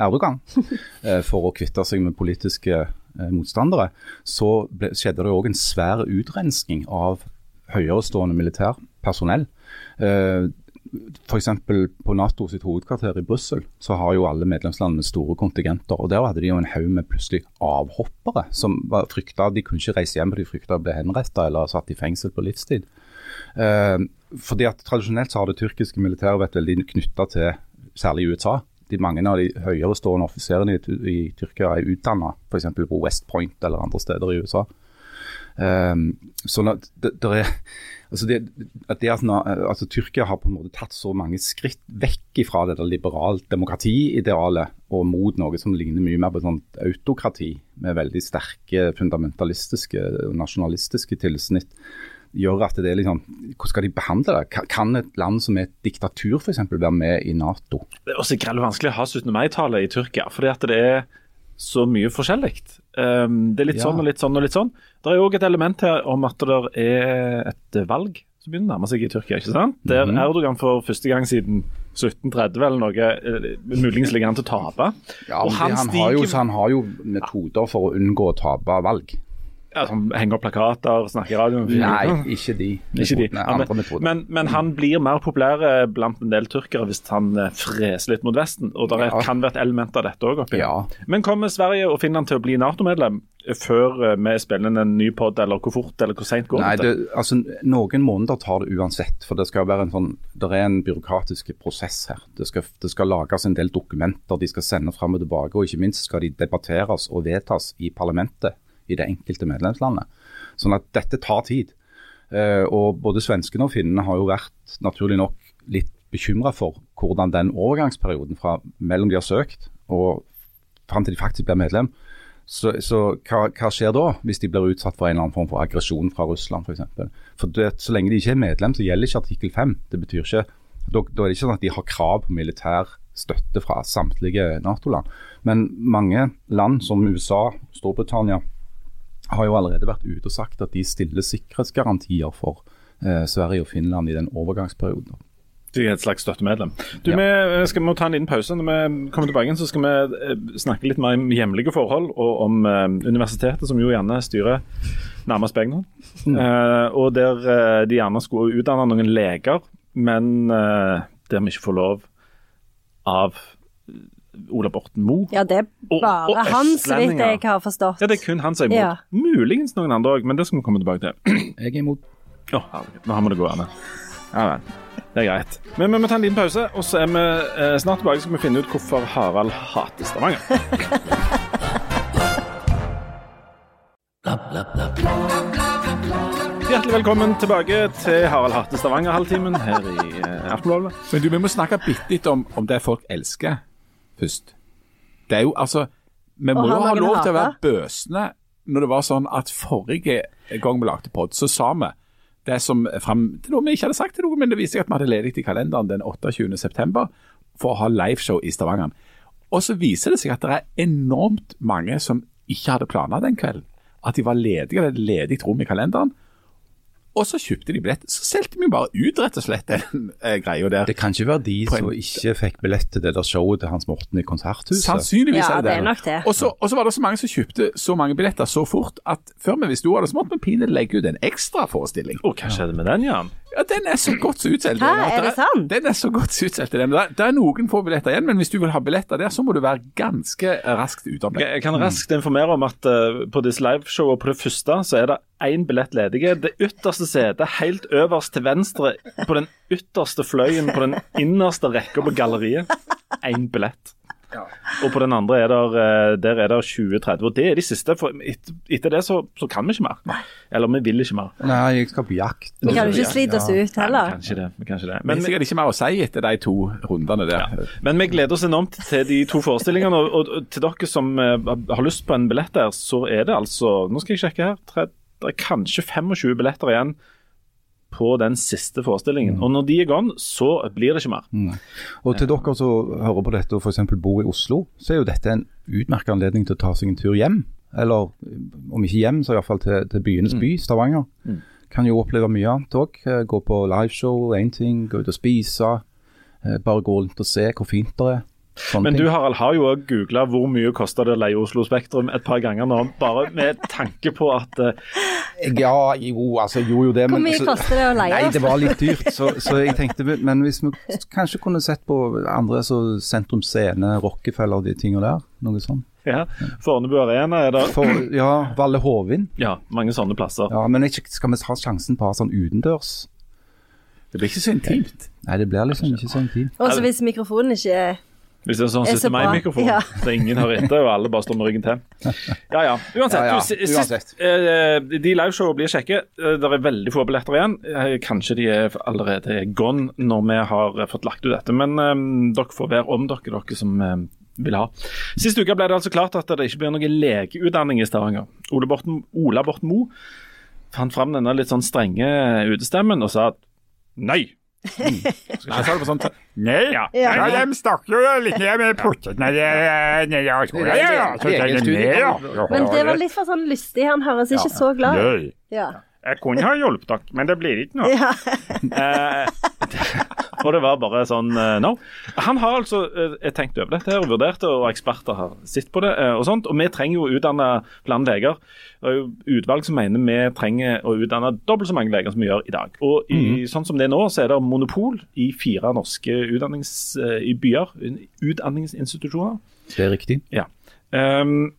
Erdogan eh, for å kvitte seg med politiske motstandere, så ble, skjedde det òg en svær utrensking av høyerestående militærpersonell. Eh, F.eks. på NATO sitt hovedkvarter i Brussel så har jo alle medlemslandene store kontingenter. og Der hadde de jo en haug med plutselig avhoppere som var frykta De kunne ikke reise hjem, for de frykta å bli henretta eller satt i fengsel på livstid. Eh, fordi at Tradisjonelt så har det tyrkiske militæret vært veldig knytta til særlig USA. De Mange av de høyerestående offiserene i, i Tyrkia er utdanna f.eks. på West Point eller andre steder i USA. Um, sånn at det, det er, altså det, at det at altså Tyrkia har på en måte tatt så mange skritt vekk fra det liberalt demokrati-idealet og mot noe som ligner mye mer på et autokrati med veldig sterke fundamentalistiske og nasjonalistiske tilsnitt, gjør at det er liksom Hvordan skal de behandle det? Kan- et land som er et diktatur f.eks. være med i Nato? Det er også greit vanskelig å ha 17. mai-tale i Tyrkia, fordi at det er så mye forskjellig. Um, det er litt Ja. sånn og litt sånn og litt sånn. Det er òg et element her om at det er et valg som begynner å nærme seg i Tyrkia. ikke sant? Der Mhm. Erdogan for første gang siden 1730 eller noe, eh, muligens ligger an til å tape. Ja, men han han, har jo, så han har jo metoder for å unngå å tape valg. Som henger opp plakater, snakker i radioen. Nei, ikke de. Ikke de. Ja, men, men, men han blir mer populær eh, blant en del tyrkere hvis han eh, freser litt mot Vesten. Og det Ja. kan være et element av dette òg oppi. Ja. Men kommer Sverige og Finland til å bli Nato-medlem før eh, vi spiller inn en ny pod, eller hvor fort eller hvor seint går Nei, det, altså, Noen måneder tar det uansett. for Det skal være en sånn, det er en byråkratisk prosess her. Det skal, det skal lages en del dokumenter, de skal sende fram og tilbake. Og ikke minst skal de debatteres og vedtas i parlamentet i det enkelte medlemslandet. Sånn at dette tar tid. Eh, og Både svenskene og finnene har jo vært naturlig nok litt bekymra for hvordan den overgangsperioden fra mellom de har søkt og fram til de faktisk blir medlem, så, så hva, hva skjer da, hvis de blir utsatt for en eller annen form for aggresjon fra Russland f.eks.? For, for det, Så lenge de ikke er medlem, så gjelder ikke artikkel 5. Det betyr ikke, da, da er det ikke sånn at de har krav på militær støtte fra samtlige Nato-land. Men mange land som USA, Storbritannia, har jo allerede vært ute og sagt at de stiller sikkerhetsgarantier for eh, Sverige og Finland i den overgangsperioden. De er et slags støttemedlem. Du, Ja. vi skal må ta en liten pause. Når vi kommer tilbake, så skal vi eh, snakke litt mer om hjemlige forhold og om eh, universitetet, som jo gjerne styrer nærmest begge nå. Eh, og der eh, de gjerne skulle utdanne noen leger, men eh, der vi ikke får lov av eh, Ola Borten Moe. Ja, det er bare og han, så vidt jeg har forstått. Ja, det er kun han som er imot. Ja. Muligens noen andre òg, men det skal vi komme tilbake til. Jeg er imot. Å, herregud. Nå må det det an. Ja vel. Det er greit. Men vi må ta en liten pause, og så er vi eh, snart tilbake. Så skal vi finne ut hvorfor Harald hater Stavanger. Hjertelig velkommen tilbake til Harald hater Stavanger-halvtimen her i eh, Aftenbladet. Men du, vi må snakke bitte litt om, om det folk elsker først. Det er jo altså vi må jo ha lov til å være bøsne når det var sånn at forrige gang vi lagde pod, så sa vi det som fram til noe vi ikke hadde sagt til noe, men det viste seg at vi hadde ledig i kalenderen den 28. september for å ha liveshow i Stavanger. Og så viser det seg at det er enormt mange som ikke hadde planer den kvelden. At de var ledige, det er et ledig rom i kalenderen. Og så kjøpte de billett. Så solgte vi bare ut rett og slett den eh, greia der. Det kan ikke være de en- som ikke fikk billett til det der showet til Hans Morten i Konserthuset. Sannsynligvis Ja, er det det er det. nok det. Og så, var det så mange som kjøpte så mange billetter så fort at før vi visste ordet, så måtte vi pinlig legge ut en ekstra forestilling. Hva skjedde med den, Jan? Ja, Den er så godt så utsolgt. Hæ, er det sant? Den er så godt så utsolgt. det er noen få billetter igjen, men hvis du vil ha billetter der, så må du være ganske raskt ute om det. Jeg kan raskt informere om at uh, på disse liveshowene på det første så er det én billett ledig. Det ytterste setet helt øverst til venstre på den ytterste fløyen på den innerste rekka på galleriet. Én billett. Og på den andre er der, eh, der er det 20-30. Og det er de siste. For etter, etter det så, så kan vi ikke mer. Eller vi vil ikke mer. Nei, jeg skal på jakt. Vi kan jo ikke slite oss ut heller. Nei, det. Vi kan ikke det. Men det Men, er sikkert ikke mer å si etter de to rundene der. men vi gleder oss enormt til de to forestillingene. Og, og, til dere som eh, har lyst på en billett der, så er det altså Nå skal jeg sjekke her. Tre, det er kanskje 25 billetter igjen på den siste forestillingen. Og når de er gone, så blir det ikke mer. Og til dere som hører på dette og f.eks. bor i Oslo, så er jo dette en utmerket anledning til å ta seg en tur hjem. Eller om ikke hjem, så iallfall til, til byenes by, Stavanger. Kan jo oppleve mye annet òg. Gå på liveshow, én ting. Gå ut og spise. eh, Bare gå rundt og se hvor fint det er. Sånne Men du Harald, har jo òg googla hvor mye kosta det å leie Oslo Spektrum et par ganger nå, bare med tanke på at uh... Ja, jo, altså jo jo det. Hvor mye koster det å leie Nei, det var litt dyrt, så, så jeg tenkte Men hvis vi kanskje kunne sett på andre så Sentrum Scene, Rockefeller og de tingene der. Noe sånt. ja, Fornebu Arena er det For, ja, Valle Hovin. ja, mange sånne plasser. Ja, men ikke, skal vi ta sjansen på å ha sånn utendørs? Det blir ikke så intimt. Nei, det blir liksom ikke sånn tid. Også hvis mikrofonen ikke er Hvis det er sånn Er så 17. bra. mai-mikrofon, Ja. så ingen hører etter, og alle bare står med ryggen til. Ja ja. Uansett. Ja, ja, du, uansett. eh, de liveshowene blir kjekke. Eh, Det er veldig få billetter igjen. Eh, Kanskje de er allerede gone når vi har fått lagt ut dette, men dere får være om dere, dere som vil ha. Sist uke ble det altså klart at det ikke blir noen legeutdanning i Stavanger. Ole Borten, Ola Borten Moe fant fram denne litt sånn strenge utestemmen og sa at nei. Nei, så er det på sånn Nei, Ja. ja. de snakker jo litt ned med puttene nede i skolen. Ja, ja, så det ja. Men det var litt for sånn lystig. Han høres ikke så glad ut. Ja. Jeg kunne ha hjulpet dere, men det blir ikke noe. ja. Og det var bare sånn eh, no. Han har altså eh, tenkt over dette her og vurdert det, og eksperter har sett på det. eh, Og sånt, og vi trenger jo å utdanne flere leger. Det er jo utvalg som mener vi trenger å utdanne dobbelt så mange leger som vi gjør i dag. Og i, sånn som det er nå, så er det monopol i fire norske utdannings, i byer, utdanningsinstitusjoner. Det er riktig. Ja. Um,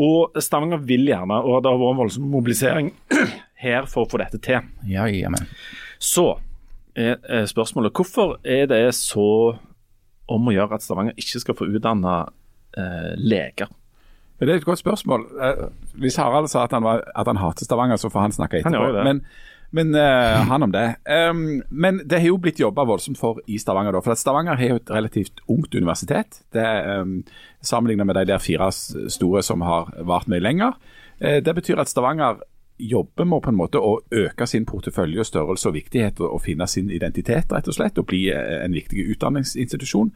og Stavanger vil gjerne, og det har vært en voldsom mobilisering her for å få dette til. Ja, ja, men. Så er er spørsmålet hvorfor er det så om å gjøre at Stavanger ikke skal få utdanna eh, leger? Det er et godt spørsmål. Eh, Hvis Harald sa at han, var, at han hater Stavanger, så får han snakke etterpå. Han. Men, men eh, han om det. Um, men det har jo blitt jobba voldsomt for i Stavanger. da, for at Stavanger har jo et relativt ungt universitet. Det er um, Sammenlignet med de der fire store som har vart mye lenger. Eh, det betyr at Stavanger jobber med på en måte å øke sin portefølje, og størrelse og viktighet, og, finne sin identitet, rett og slett, og bli eh, en viktig utdanningsinstitusjon.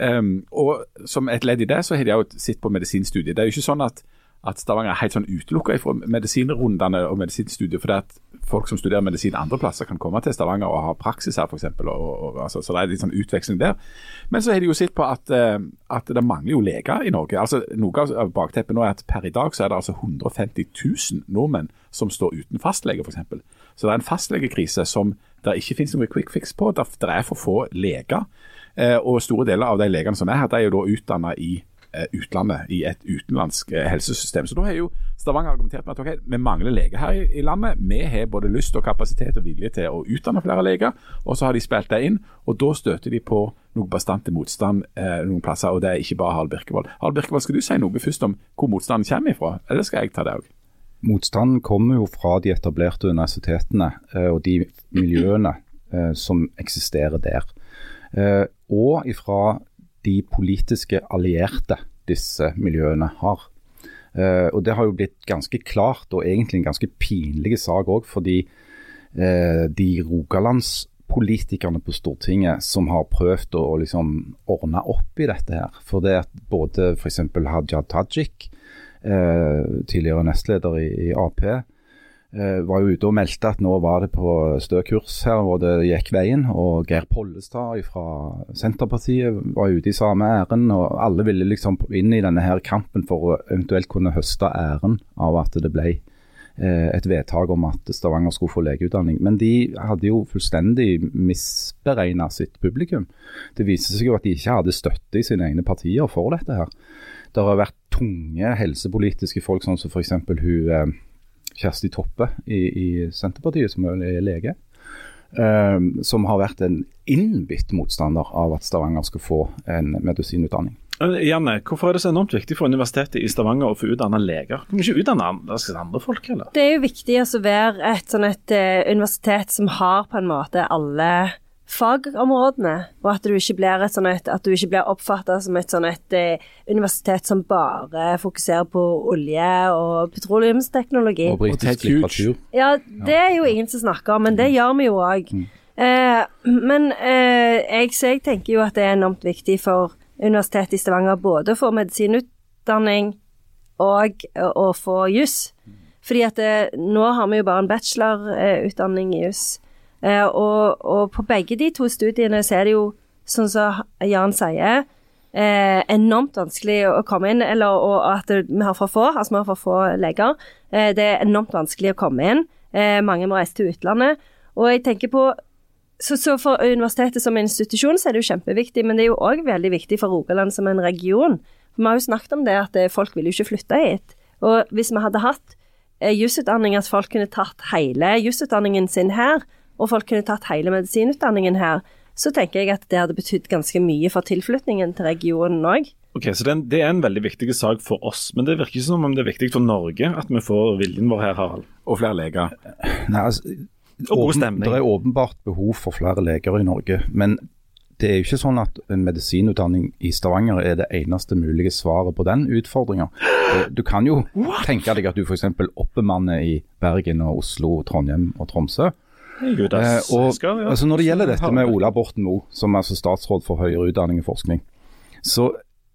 Um, og Som et ledd i det, så har de jo sett på medisinstudiet. Det er jo ikke sånn at, at Stavanger er helt sånn utelukka fra medisinrundene og medisinstudiet, fordi at folk som studerer medisin andre plasser kan komme til Stavanger og ha praksis her, f.eks. Altså, så det er litt sånn utveksling der. Men så har de jo sett på at, eh, at det mangler jo leger i Norge. Altså, Noe av- bakteppet nå er at per i dag så er det altså 150 000 nordmenn som står uten fastlege, f.eks. Så det er en fastlegekrise som det ikke finnes noe quick fix på. Det er for få leger. Eh, og store deler av de legene som er her, de er jo da utdanna i utlandet, i et utenlandsk eh, helsesystem. Så da har jo Stavanger argumentert med at okay, vi mangler leger her i landet. Vi har både lyst og kapasitet og vilje til å utdanne flere leger, og så har de spilt det inn. Og da støter de på noe bastant motstand eh, noen plasser, og det er ikke bare Harald Birkevold. Harald Birkevold, skal du si noe først om hvor motstanden kommer ifra, eller skal jeg ta det òg? Motstanden kommer jo fra de etablerte universitetene eh, og de miljøene eh, som eksisterer der. Eh, og ifra de politiske allierte disse miljøene har. Eh, og Det har jo blitt ganske klart, og egentlig en ganske pinlig sak òg, fordi eh, de rogalandspolitikerne på Stortinget som har prøvd å, å liksom ordne opp i dette her. For det at både f.eks. Hadia Tajik, eh, tidligere nestleder i, i Ap, var jo ute og meldte at nå var det på stø kurs her, hvor det gikk veien. Og Geir Pollestad fra Senterpartiet var ute i samme ærend. Og alle ville liksom inn i denne her kampen for å eventuelt kunne høste æren av at det ble eh, et vedtak om at Stavanger skulle få legeutdanning. Men de hadde jo fullstendig misberegna sitt publikum. Det viste seg jo at de ikke hadde støtte i sine egne partier for dette her. Det har vært tunge helsepolitiske folk, sånn som f.eks. hun eh, Kjersti Toppe i, i Senterpartiet, som er lege. Um, som har vært en innbitt motstander av at Stavanger skal få en medisinutdanning. Eh, Janne, hvorfor er det så enormt viktig for Universitetet i Stavanger å få utdanna leger? Kan vi ikke utdanne andre, andre folk, eller? Det er jo viktig å være et, sånn et eh, universitet som har på en måte alle fagområdene, og at du ikke blir, et at du ikke blir oppfatta som et sånn et eh, universitet som bare fokuserer på olje og petroleumsteknologi. Og britisk litteratur. Ja, det er jo ingen som snakker om, men det gjør vi jo òg. Eh, men eh, jeg, så jeg tenker jo at det er enormt viktig for Universitetet i Stavanger både å få medisinutdanning og å, å få juss. Fordi at det, nå har vi jo bare en bachelorutdanning i juss. Eh, og, og på begge de to studiene så er det jo, sånn som Jan sier, eh, enormt vanskelig å komme inn, eller og at vi har for få, altså vi har for få leger. Eh, det er enormt vanskelig å komme inn. Mange må reise til utlandet. Og jeg tenker på så, så for universitetet som institusjon så er det jo kjempeviktig, men det er jo òg veldig viktig for Rogaland som en region. For Vi har jo snakket om det at folk vil jo ikke flytte hit. Og hvis vi hadde hatt eh, jusutdanning, at folk kunne tatt hele jusutdanningen sin her, og folk kunne tatt hele medisinutdanningen her, så tenker jeg at det hadde betydd ganske mye for tilflytningen til regionen òg. Ok, så det er, en, det er en veldig viktig sak for oss, men det virker ikke som om det er viktig for Norge at vi får viljen vår her, Harald. Og flere leger. Nei, altså, Og god åpen- stemning. Det er åpenbart behov for flere leger i Norge. Men det er jo ikke sånn at en medisinutdanning i Stavanger er det eneste mulige svaret på den utfordringa. Du kan jo tenke deg at du f.eks. oppbemanner i Bergen og Oslo, Trondheim og Tromsø. Eh, og, Skal ja. altså når det gjelder dette med Ola Borten Moe, som er altså statsråd for høyere utdanning og forskning, så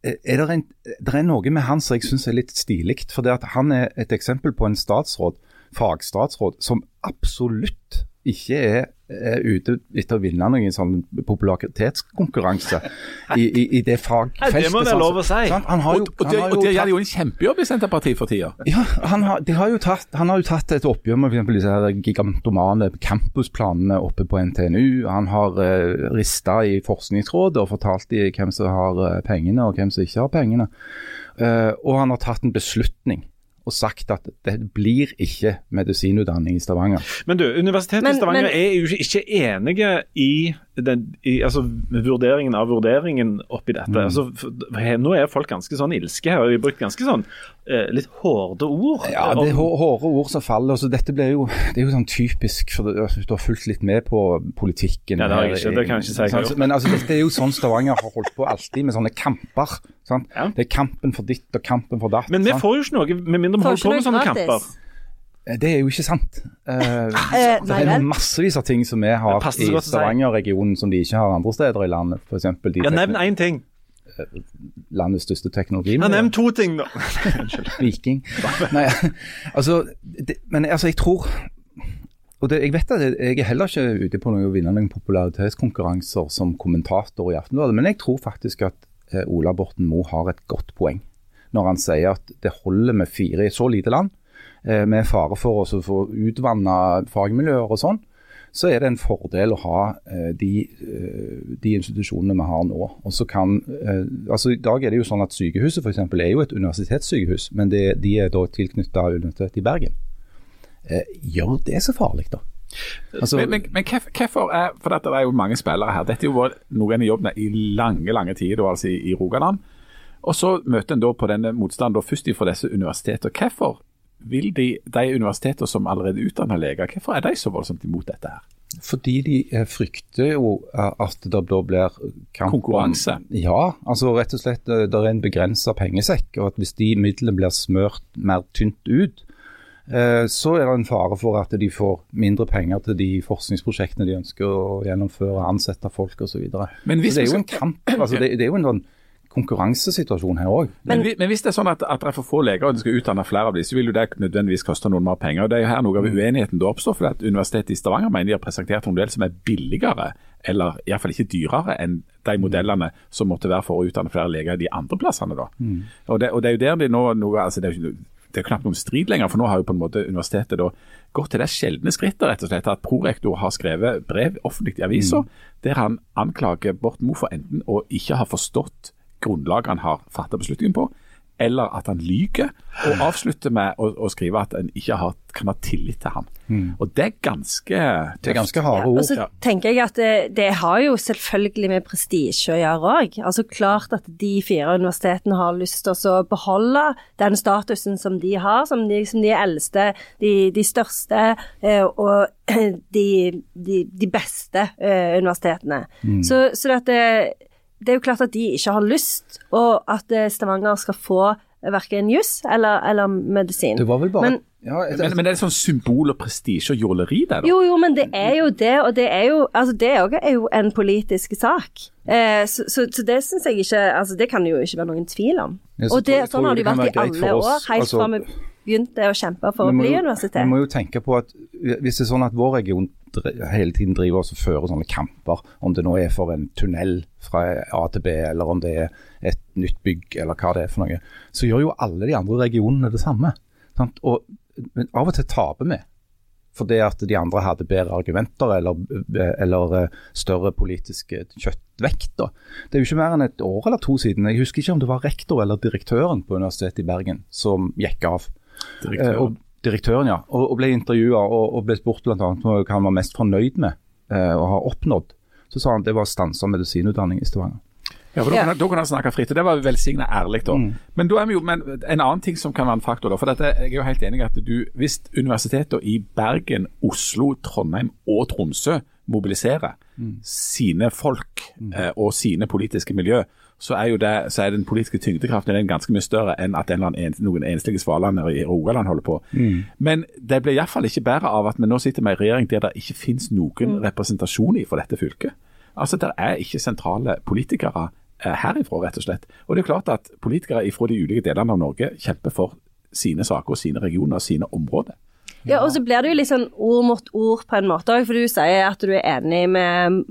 er det, en, det er noe med han som jeg syns er litt stilig. For det at han er et eksempel på en statsråd, fagstatsråd, som absolutt ikke er, er ute etter å vinne noen sånn popularitetskonkurranse i, i, i det fagfeltet. det må være lov å si. Sant? Han har jo, Og, og, han de, har og jo de gjør tatt- jo en kjempejobb i Senterpartiet for tida. ja, han har, de har tatt, han har jo tatt et oppgjør med for disse her gigantomane campusplanene oppe på NTNU. Han har uh, rista i Forskningsrådet og fortalt dem hvem som har eh, pengene og hvem som ikke har pengene. Uh, og han har tatt en beslutning og sagt at det blir ikke medisinutdanning i Stavanger. Men du, Universitetet Men- i Stavanger men- er jo ikke enige i, den, i altså, vurderingen av vurderingen oppi dette. Mm. Altså, for, he- nå er folk ganske sånn ilske her, har brukt ganske sånn eh, litt hårde ord. Ja, det er hårde ord som faller. Altså, dette blir jo, det er jo sånn typisk, for du du har fulgt litt med på politikken. Ja, det har jeg ikke, det kan jeg ikke si jeg har gjort. Men altså, dette er jo sånn Stavanger har holdt på alltid, med sånne kamper. Sant? Ja. Det er kampen for ditt og kampen for datt. Men vi sant? får jo ikke noe med mindre vi holder på med sånne gratis. kamper. Eh, Det er jo ikke sant. Uh, Eh, det er vel. massevis av ting som vi har så i. Stavanger-regionen som de ikke har andre steder i landet. For de Ja, Nevn én ting. landets største Ja, teknologimiljø. Nevn to ting, da. Viking. Nei, altså, det, men altså, jeg tror og det, Jeg vet at jeg, er heller ikke ute på noe å vinne noen popularitetskonkurranser som kommentator i Aftenbladet, men jeg tror faktisk at eh, Ola Borten Moe har et godt poeng når han sier at det holder med fire i så lite land, eh, med fare for å få utvanna fagmiljøer og sånn. Så er det en fordel å ha eh, de, eh, de institusjonene vi har nå. Kan, eh, altså I dag er det jo sånn at sykehuset for eksempel, er jo et universitetssykehus, men det, de er da tilknytta Universitetet i Bergen. Eh, gjør det så farlig, da? Altså, Men, men, men hvorf- hvorfor er For dette er jo mange spillere her. Dette har jo vært noen av jobbene i lange lange tider, altså i, i Rogaland. Og så møter en da på denne motstanden først fra disse universitetene. Hvorfor vil de, de universitetene som allerede utdanner leger, hvorfor er de så voldsomt imot dette her? Fordi de eh, frykter jo eh, at det da blir kamp Konkurranse. Ja, altså rett og slett eh, det er en begrensa pengesekk. Og at hvis de midlene blir smørt mer tynt ut, så er det en fare for at de får mindre penger til de forskningsprosjektene de ønsker å gjennomføre, ansette folk osv. Det er jo en kamp, altså det, det er jo en sånn konkurransesituasjon her òg. Men, men hvis det er sånn at, at det er for få leger og en skal utdanne flere av dem, så vil jo det nødvendigvis koste noen mer penger. og Det er jo her noe av uenigheten da oppstår. for at Universitetet i Stavanger mener de har presentert en modell som er billigere, eller iallfall ikke dyrere, enn de modellene som måtte være for å utdanne flere leger de andre plassene. da. Og, det, og det er jo der de nå noe, altså det er jo ikke det er knapt noen strid lenger, for nå har jo på en måte universitetet da gått til det sjeldne skrittet rett og slett, at prorektor har skrevet brev offentlig i avisa der han anklager Borten Moe for enten å ikke ha forstått grunnlaget han har fattet beslutningen på, eller at han lyver, og avslutter med å, å skrive at en ikke har, kan ha tillit til han. Og det er ganske Det er ganske harde Og ord. så Ja. tenker jeg at det, det har jo selvfølgelig med prestisje å gjøre òg. Altså klart at de fire universitetene har lyst til å beholde den statusen som de har, som de, som de eldste, de, de største eh, og de, de, de beste eh, universitetene. Så, så det, at det, er jo klart at de ikke har lyst, og at eh, Stavanger skal få verken juss eller, eller medisin. Det var vel bare Men- ja, jeg- Men, men det er sånn symbol og prestisje og jåleri der, da. Jo, jo, men det er jo det, og det er jo, altså det òg er jo en politisk sak. Eh, så, så, så det syns jeg ikke altså Det kan det jo ikke være noen tvil om. Ja, så og det, sånn har det jo vært i alle år, helt altså- fra vi begynte å kjempe for å bli jo- universitet. Vi må jo tenke på at hvis det er sånn at vår region hele tiden driver og fører sånne kamper, om det nå er for en tunnel fra A til B, eller om det er et nytt bygg, eller hva det er for noe, så gjør jo alle de andre regionene det samme. Sant? Og, men av og til taper vi. Fordi at de andre hadde bedre argumenter eller, eller eh, større politiske kjøttvekt. da. Det er jo ikke mer enn et år eller to siden. Jeg husker ikke om det var rektor eller direktøren på Universitetet i Bergen som gikk av. Eh, og direktøren, ja. Og, og ble intervjua og, og ble spurt bl.a. hva han var mest fornøyd med eh, å ha oppnådd. Så sa han det var stansa medisinutdanning i Stavanger. Ja, for da, kan, da kan han snakke fritt. og Det var velsigna ærlig. da. Men da er jo, men en annen ting som kan være en faktor, da, for dette, jeg er jo helt enig at du, hvis universitetene i Bergen, Oslo, Trondheim og Tromsø mobiliserer sine folk eh, og sine politiske miljø, så er jo det, så er den politiske tyngdekraften den ganske mye større enn at en eller annen, en- noen enslige svaler i Rogaland holder på. Men det blir iallfall ikke bedre av at vi nå sitter med en regjering der det ikke finnes noen representasjon i for dette fylket. Altså, Det er ikke sentrale politikere eh, herifra, rett og slett. Og det er klart at politikere fra de ulike delene av Norge kjemper for sine saker og sine regioner og sine områder. Ja, og så blir det jo litt sånn ord mot ord på en måte òg, for du sier at du er enig med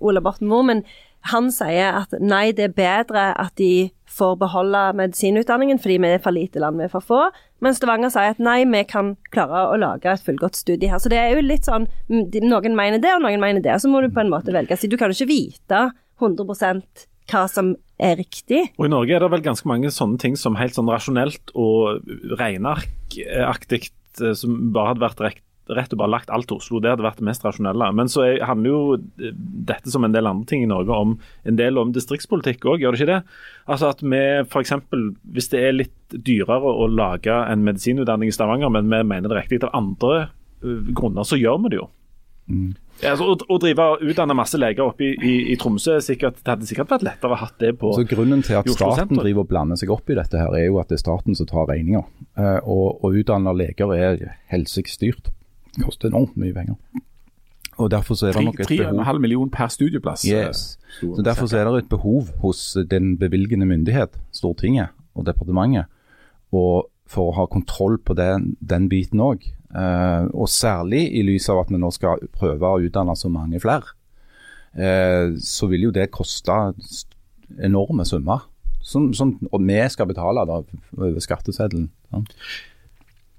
Ola Borten Moe, men han sier at nei, det er bedre at de får beholde medisinutdanningen fordi vi er for lite land, vi er for få. Men Stavanger sier at nei, vi kan klare å lage et fullgodt studie her. Så det er jo litt sånn Noen mener det, og noen mener det. Så må du på en måte velge. Du kan jo ikke vite 100% hva som er riktig. Og I Norge er det vel ganske mange sånne ting som helt sånn rasjonelt og regnearkaktig eh, som bare hadde vært rett, rett og bare lagt alt til Oslo. Det hadde vært det mest rasjonelle. Men så er, handler jo eh, dette som en del andre ting i Norge om en del om distriktspolitikk òg, gjør det ikke det? Altså at vi f.eks. hvis det er litt dyrere å lage en medisinutdanning i Stavanger, men vi mener det er riktig av andre eh, grunner, så gjør vi det jo. Ja, altså, å, å drive og utdanne masse leger oppe i, i, i Tromsø, er sikkert, det hadde sikkert vært lettere å ha det på Så Grunnen til at staten driver og blander seg opp i dette, her, er jo at det er staten som tar regninga. Eh, og, og utdanne leger er helsestyrt. Koster enormt mye penger. Og Derfor så er det nok et behov 3,5 millioner per studieplass. Yes. eh, Så Derfor så er det et behov hos den bevilgende myndighet, Stortinget og departementet, og for å ha kontroll på den, den biten òg. og særlig i lys av at vi nå skal prøve å utdanne så mange flere. Eh, så vil jo det koste enorme summer. Som, som, vi skal betale da, over skatteseddelen. sant?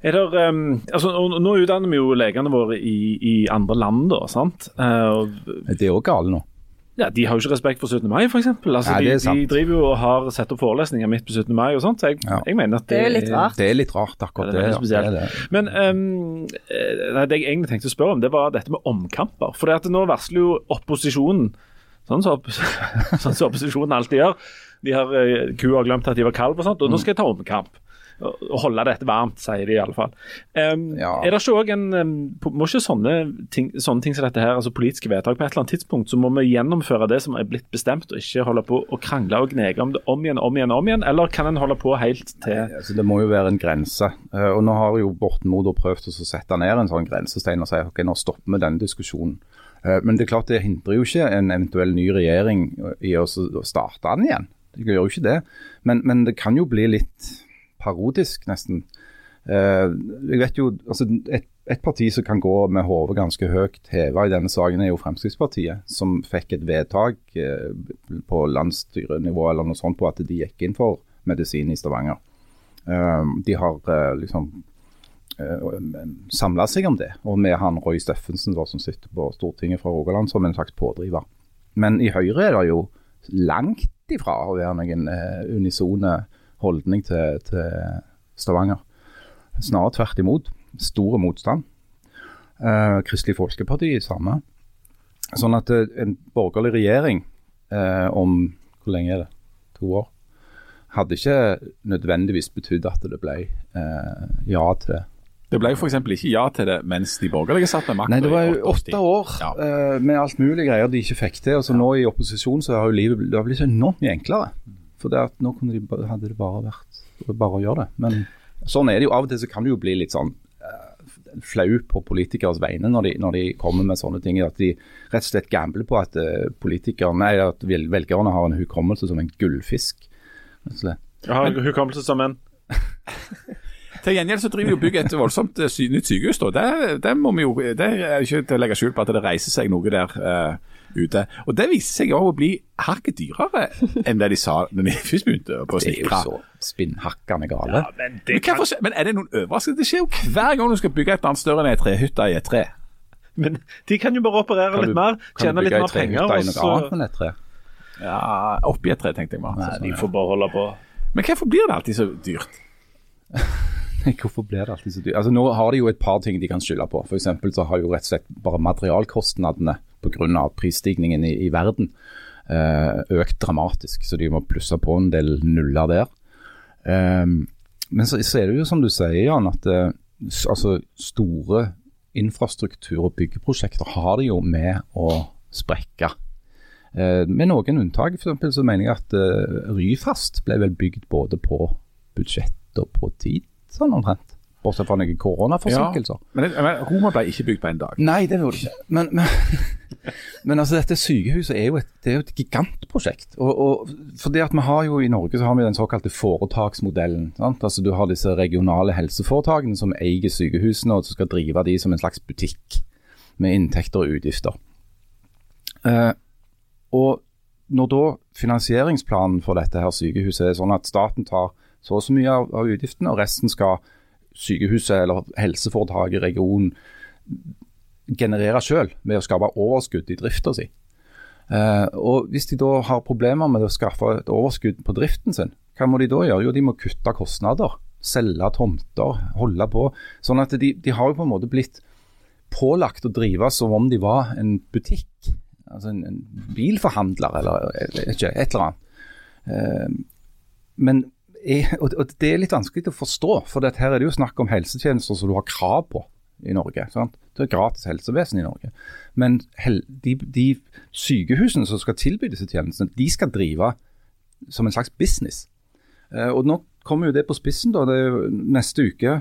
Er det, um, altså, nå, utdanner vi jo legene våre i, i andre land, da, sant? Uh, Det er òg gale nå. ja, de har jo ikke respekt for 17. mai, f.eks. Altså, de, de driver jo og har sett opp forelesninger midt på 17. mai og sånt. Så jeg, Ja. jeg mener at Det det, er litt rart. Det er litt rart, akkurat Ja, det er det. ja. spesielt. Det er det. Men ehm, eh, det jeg egentlig tenkte å spørre om, det var dette med omkamper. For det at nå varsler jo opposisjonen, sånn som så, sånn så opposisjonen alltid gjør De har, eh, Kua har glemt at de var kalv og sånt, og nå skal jeg ta omkamp. Å holde dette varmt, sier de i alle fall. Um, Ja. Er det ikke også en Må ikke sånne ting, sånne ting som dette her, altså politiske vedtak, på et eller annet tidspunkt så må vi gjennomføre det som er blitt bestemt, og ikke holde på å krangle og gnege om det om igjen, om igjen, om igjen? Eller kan en holde på helt til Altså, det må jo være en grense. Eh, og Nå har jo Borten Moe da prøvd å sette ned en sånn grensestein og si ok, nå stopper vi denne diskusjonen. Eh, men det er klart det hindrer jo ikke en eventuell ny regjering i å starte den igjen. Det gjør jo ikke det. Men, men det kan jo bli litt parodisk, nesten. Eh, jeg vet jo, altså et, et parti som kan gå med hodet ganske høyt heva i denne saken, er jo Fremskrittspartiet, som fikk et vedtak eh, på landsstyrenivå eller noe sånt på at de gikk inn for medisin i Stavanger. Eh, de har liksom samla seg om det, og med han Roy Steffensen da, som sitter på Stortinget fra Rogaland som en slags pådriver. Men i Høyre er det jo langt ifra å være noen unisone holdning til, til Stavanger. Snarere tvert imot. Stor motstand. Eh, Kristelig Folkeparti samme. Sånn at eh, en borgerlig regjering eh, om hvor lenge er det? To år? Hadde ikke nødvendigvis betydd at det ble eh, ja til Det ble f.eks. ikke ja til det mens de borgerlige satt med makta. Nei, det var jo åtte år Ja. eh, med alt mulig greier de ikke fikk til. og så Nå i opposisjon så har jo livet det har blitt enormt mye enklere. For det at nå kunne de, hadde det bare vært bare å gjøre det. Men sånn er det jo. Av og til så kan det jo bli litt sånn eh, flau på politikeres vegne når de, når de kommer med sånne ting. At de rett og slett gambler på at politikerne, nei, at velgerne har en hukommelse som en gullfisk. Jeg har hukommelse som en Til gjengjeld så driver vi bygget et voldsomt eh, nytt sykehus. da. Det, det, må vi jo, det er ikke til å legge skjul på at det reiser seg noe der eh, ute. Og Det viser seg òg å bli hakket dyrere enn det de sa da de først begynte på å Det er jo så spinnhakkende gale. men Men, kan... men er det noen overraskelse? Det skjer jo hver gang du skal bygge et eller annet større enn ei trehytte i et tre. Men de kan jo bare operere Kan litt du- mer, tjene litt mer penger. i Og så annet tre? Ja, Oppi et tre, tenkte jeg meg. Nei, de får bare holde på. Men hvorfor blir det alltid så dyrt? Hvorfor blir det alltid så dyrt? Altså, nå har de jo et par ting de kan skylde på. F.eks. så har jo rett og slett bare materialkostnadene pga. prisstigningen i, i verden eh, økt dramatisk. Så de må plusse på en del nuller der. Ehm, men så, så er det jo som du sier, Jan, at eh, altså, store infrastruktur- og byggeprosjekter har det jo med å sprekke. Eh, med noen unntak. Eksempel så mener jeg at Ryfast ble vel bygd både på budsjett og på tid, sånn omtrent. Bortsett fra noen koronaforsinkelser. Men, men Roma ble ikke bygd på en dag. Nei, det gjorde det ikke. Men, men, men altså, dette sykehuset er jo et, det er jo et gigantprosjekt. Og, og fordi at vi har jo I Norge så har vi den såkalte foretaksmodellen. Sant? Altså, du har disse regionale helseforetakene som eier sykehusene og som skal drive de som en slags butikk med inntekter og utgifter. Eh, og når da finansieringsplanen for dette her sykehuset er sånn at staten tar så og så mye av, av utgiftene, og resten skal sykehuset eller helseforetaket, regionen, generere selv ved å skape overskudd i drifta si. Eh, og Hvis de da har problemer med å skaffe et overskudd på driften sin, hva må de da gjøre? Jo, de må kutte kostnader. Selge tomter, holde på. Sånn at de, de har jo på en måte blitt pålagt å drive som om de var en butikk. Altså en, en bilforhandler eller, ikke, et eller annet. Eh, men og, det er litt vanskelig å forstå, for her er det jo snakk om helsetjenester som du har krav på i Norge. Sant? Det er gratis helsevesen i Norge. Men de, de sykehusene som skal tilby disse tjenestene, de skal drive som en slags business. Eh, og nå kommer jo det på spissen. da, det er jo Neste uke,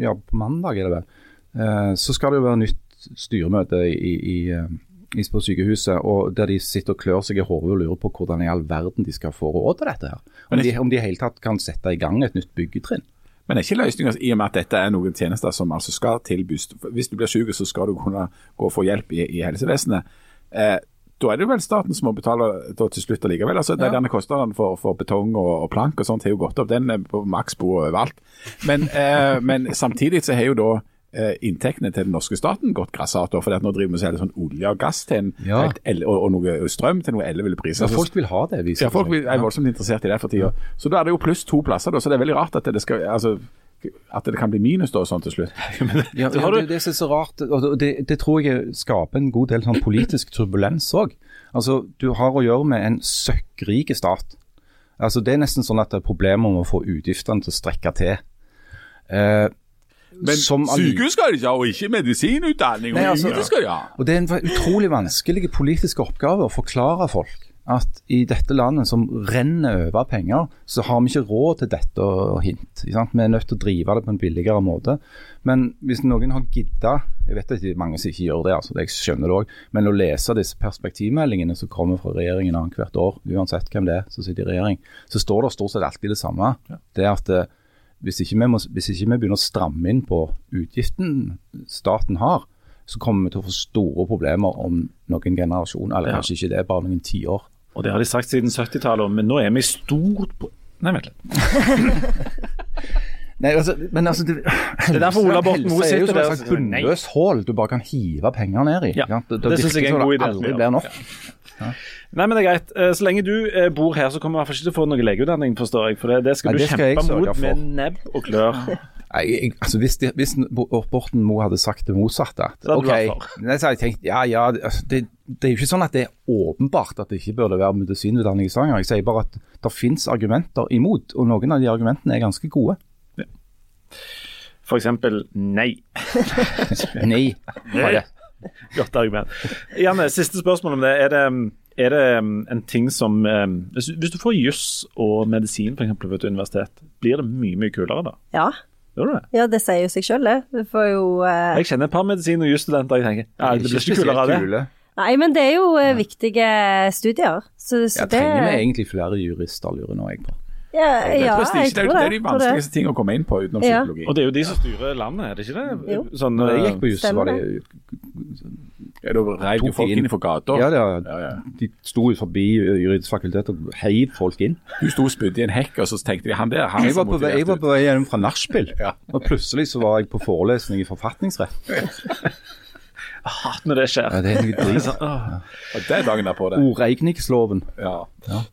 ja på mandag er det vel, eh, så skal det jo være nytt styremøte i, i, eh, i, på sykehuset, og der de sitter og klør seg i hodet og lurer på hvordan i all verden de skal få råd til dette. her. Om de, om de i hele tatt kan sette i gang et nytt byggetrinn. Men er ikke løsninga i og med at dette er noen tjenester som altså skal tilbys Hvis du blir syk, så skal du kunne gå og få hjelp i, i helsevesenet. Eh, da er det vel staten som må betale til slutt allikevel. Altså, Ja. Denne kostnaden for, for betong og, og plank og sånt har jo gått opp. Den er på maksbo overalt. Men, eh, men samtidig så har jo da inntektene til den norske staten gått grassat. For nå driver vi og selger sånn olje og gass til en, Ja. helt og, og noe strøm til noe elleville priser. Ja, folk vil ha det. viser Ja, folk vil, er voldsomt interessert i det for tida. Så da er det jo pluss to plasser, da, så det er veldig rart at det, skal, altså, at det kan bli minus da, sånn til slutt. Ja, ja, det, det som er så rart, og det, det tror jeg skaper en god del sånn politisk turbulens òg. Altså, du har å gjøre med en søkkrik stat. Altså, det er nesten sånn at det er problemer med å få utgiftene til å strekke til. Eh, Men sykehus skal de ikke ha, og ikke medisinutdanning. Nei, altså- ingenting skal de ha. Og det er en utrolig vanskelig politisk oppgave å forklare folk at i dette landet som renner over penger, så har vi ikke råd til dette og hint. Vi er nødt til å drive det på en billigere måte. Men hvis noen har gidda, jeg vet at det er mange som ikke gjør det, altså, jeg skjønner det òg, men å lese disse perspektivmeldingene som kommer fra regjeringen annethvert år, uansett hvem det er som sitter i regjering, så står det stort sett alltid det samme. Det er at eh, hvis ikke, vi må, hvis ikke vi begynner å stramme inn på utgiften staten har, så kommer vi til å få store problemer om noen generasjoner, eller Ja. kanskje ikke det, bare noen tiår. Og det har de sagt siden 70-tallet, men nå er vi stort Nei, vent litt. Nei, altså, men altså det, er derfor Ola Borten Moe helse er jo sitter et der og slags sier nei. bunnløst hull du bare kan hive penger ned i. Ja, ikke det, det synes jeg er en god idé det aldri blir nok. Nei, men det er greit. Eh, Så lenge du eh, bor her, så kommer vi i hvert fall ikke til å få noe legeutdanning, forstår jeg. For det, det skal Nei, du det skal kjempe mot med nebb og klør. Nei, jeg, altså hvis, de, hvis Borten Moe hadde sagt det motsatte at, Så hadde ok, nei, så hadde jeg tenkt, ja, ja, altså, det, det er jo ikke sånn at det er åpenbart at det ikke burde være medisinutdanning i Stavanger. Jeg sier bare at det finnes argumenter imot, og noen av de argumentene er ganske gode. For eksempel nei. Nei. Bare. Godt argument. Janne, siste spørsmål om det. Er det, er det um, en ting som um, Hvis, hvis du får juss og medisin for eksempel, på et universitet, blir det mye mye kulere da? Ja. Gjør du det? ja, det sier jo seg sjøl, det. Du får jo eh, Jeg kjenner et par medisin- og jusstudenter jeg tenker ja, det blir ikke kulere av det. kule. Nei, men det er jo eh, viktige studier. Så, så Ja, det trenger vi egentlig flere jurister, lurer nå jeg på. Ja, Det er ja jeg tror det. det er de vanskeligste ting å komme inn på utenom Ja. psykologi. Og det er jo de som styrer landet, er det ikke det? Jo. Sånn, Når jeg gikk på juss, var det Ja, da reiv jo folk inn. for fra gata. ja, Ja, ja. De sto forbi juridisk fakultet og heiv folk inn. Du sto og spydde i en hekk, og så tenkte de han der han Jeg var på vei, jeg var på vei hjem fra nachspiel, Ja. og plutselig så var jeg på forelesning i forfatningsrett. hat når det skjer. Ja, det er noe drit. Sånn, åh. Og det er dagen derpå, det. Ordregningsloven. Ja.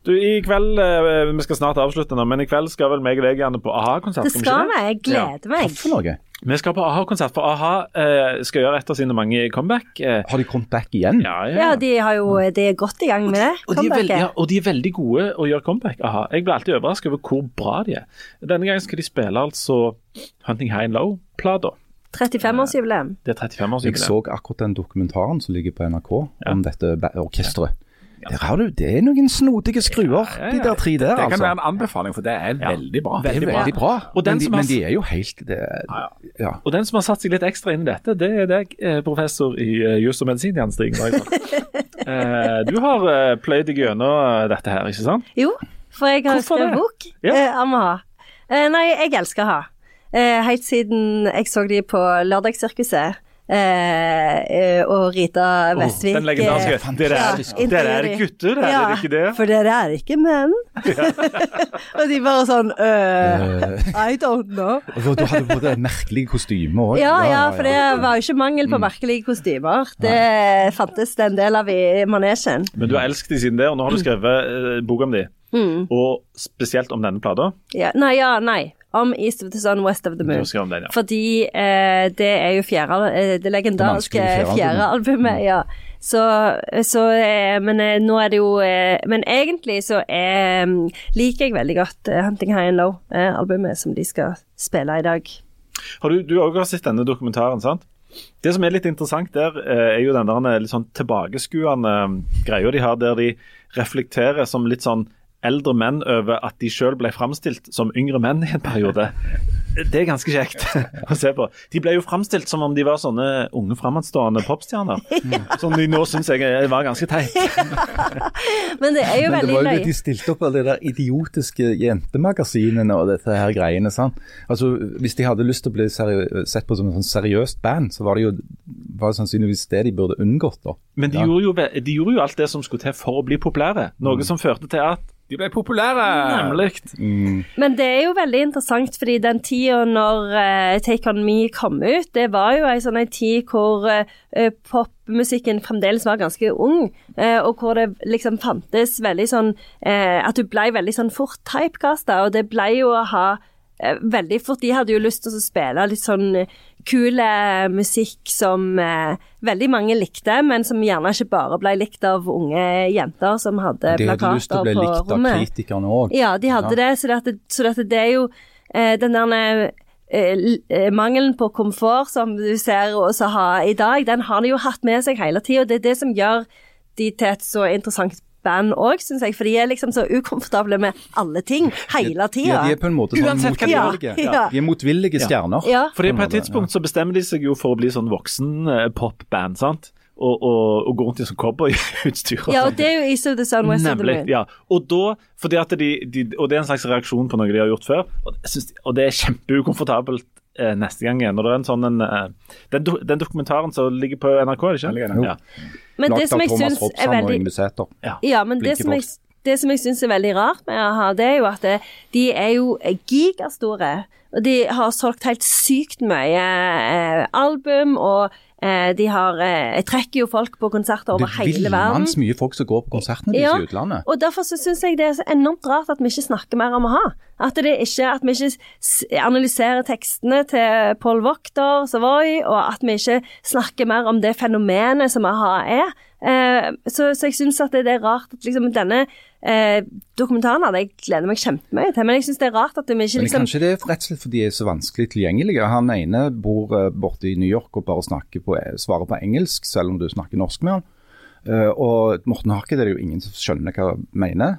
Du, i kveld, eh, Vi skal snart avslutte nå, men i kveld skal vel meg og deg gjerne på a-ha-konsert? Det skal vi. Jeg gleder meg. For noe? Vi skal på a-ha-konsert, for a-ha eh, skal gjøre et av sine mange comeback. Eh, Har de kommet back igjen? ja, ja. Ja, de, har jo, de er godt i gang med det. Og de, er veldig, comebacket. ja, og de er veldig gode å gjøre comeback. Aha. Jeg blir alltid overrasket over hvor bra de er. Denne gangen skal de spille altså Hunting High and Low-plata. 35-årsjubileum. Det er 35 år Jeg så akkurat den dokumentaren som ligger på NRK om dette orkesteret. Ja. Der har du, Det er noen snodige skruer, Ja, ja, ja. de der tre der, Det kan altså. være en anbefaling, for det er veldig bra. Det veldig veldig bra. Og den men, de, som har- men de er jo helt det, ja. Og den som har satt seg litt ekstra inn i dette, det er deg, eh, professor i jus og medisin, Jan Stig eh, du har eh, pløyd deg gjennom dette her, ikke sant? Jo, for jeg har Hvorfor skrevet bok Ja. eh, om å ha. Eh, nei, jeg elsker ha. Eh, helt siden jeg så de på Lørdagssirkuset. Eh, eh, og Rita Vestvik Den legendariske. eh, Dere er, ja, dere er gutter, er Ja, dere ikke det? For dere er ikke menn. og de bare sånn uh, I don't know. Du hadde både merkelige kostymer òg. Ja, ja, for det var jo ikke mangel Mm. på merkelige kostymer. Det fantes det en del av i manesjen. Men du har elsket de siden det, og nå har du skrevet eh, bok om de. Mm. Og spesielt om denne plata. Ja, nei, ja, nei. Om East of the Sun, West of the Moon. har den, ja. Fordi eh, det er jo fjerde, eh, det legendariske fjerdealbumet. fjerde fjerde albumet. Ja. Så, så eh, Men eh, nå er det jo eh, Men egentlig så er, mm, liker jeg veldig godt eh, Hunting High and Low, eh, albumet som de skal spille i dag. Har du, du har også sett denne dokumentaren, sant? Det som er litt interessant der, eh, er jo den der litt sånn tilbakeskuende eh, greia de har, der de reflekterer som litt sånn eldre menn over at de sjøl ble framstilt som yngre menn i en periode. Det er ganske kjekt å se på. De ble jo framstilt som om de var sånne unge fremadstormende popstjerner. Som de nå syns jeg var ganske teit. Men det er jo veldig var jo det løye. de stilte opp alle de der idiotiske jentemagasinene og dette her greiene. sant? Altså, Hvis de hadde lyst til å bli sett på som et sånn seriøst band, så var det jo var det sannsynligvis det de burde unngått. da. Men de, Ja. gjorde jo, de gjorde jo alt det som skulle til for å bli populære. Noe som førte til at De ble populære. Nemlig. Men det er jo veldig interessant, fordi den tida når uh, Take On Me kom ut, det var jo ei sånn ei tid hvor uh, popmusikken fremdeles var ganske ung, uh, og hvor det liksom fantes veldig sånn eh, At du ble veldig sånn fort typecasta, og det ble jo å ha veldig fort De hadde jo lyst til å spille litt sånn eh, kul eh, musikk som eh, veldig mange likte, men som gjerne ikke bare ble likt av unge jenter som hadde plakater på rommet. De hadde lyst til å bli likt av kritikerne òg. Ja, de hadde det, så, det, så det, det er jo eh, den der eh, eh, mangelen på komfort som du ser oss ha i dag, den har de jo hatt med seg hele tida. Det er det som gjør de til et så interessant band òg, syns jeg. For de er liksom så ukomfortable med alle ting hele Ja, de er på en måte sånn Uansett de motvillige. Ja. De er motvillige stjerner. Ja. Fordi På på et tidspunkt så bestemmer de seg jo for å bli sånn voksen eh, popband, sant? Og, og, og gå rundt i sånn cowboyutstyr. ja, og det er jo East of the Sun, West of the Moon. ja. Og da, fordi at de, de, og det er en slags reaksjon på noe de har gjort før, og, jeg synes, og det er kjempeukomfortabelt eh, neste gang igjen. Når det er en sånn en, eh, den, do, den dokumentaren som ligger på NRK, er det ligger ikke? der. Ja. Men det som jeg syns er veldig ja. Ja, men det som, jeg, det som jeg syns er veldig rart med a-ha, det er jo at det, de er jo gigastore. Og de har solgt helt sykt mye eh, album, og eh, de har eh, Jeg trekker jo folk på konserter over hele verden. Det er villmanns mye folk som går på konsertene deres Ja, i utlandet. Og derfor så syns jeg det er så enormt rart at vi ikke snakker mer om å ha. At, det ikke, at vi ikke analyserer tekstene til Paul Wachter, Savoy, og at vi ikke snakker mer om det fenomenet som a-ha er. Eh, så, så jeg syns at det, det er rart at liksom denne eh, dokumentaren hadde jeg gleder meg kjempemye til, men jeg syns det er rart at vi ikke Men liksom kanskje det er rett og slett fordi de er så vanskelig tilgjengelige. Han ene bor eh, borte i New York og bare snakker på, svarer på engelsk, selv om du snakker norsk med han. Eh, og Morten Harket er det jo ingen som skjønner hva han mener,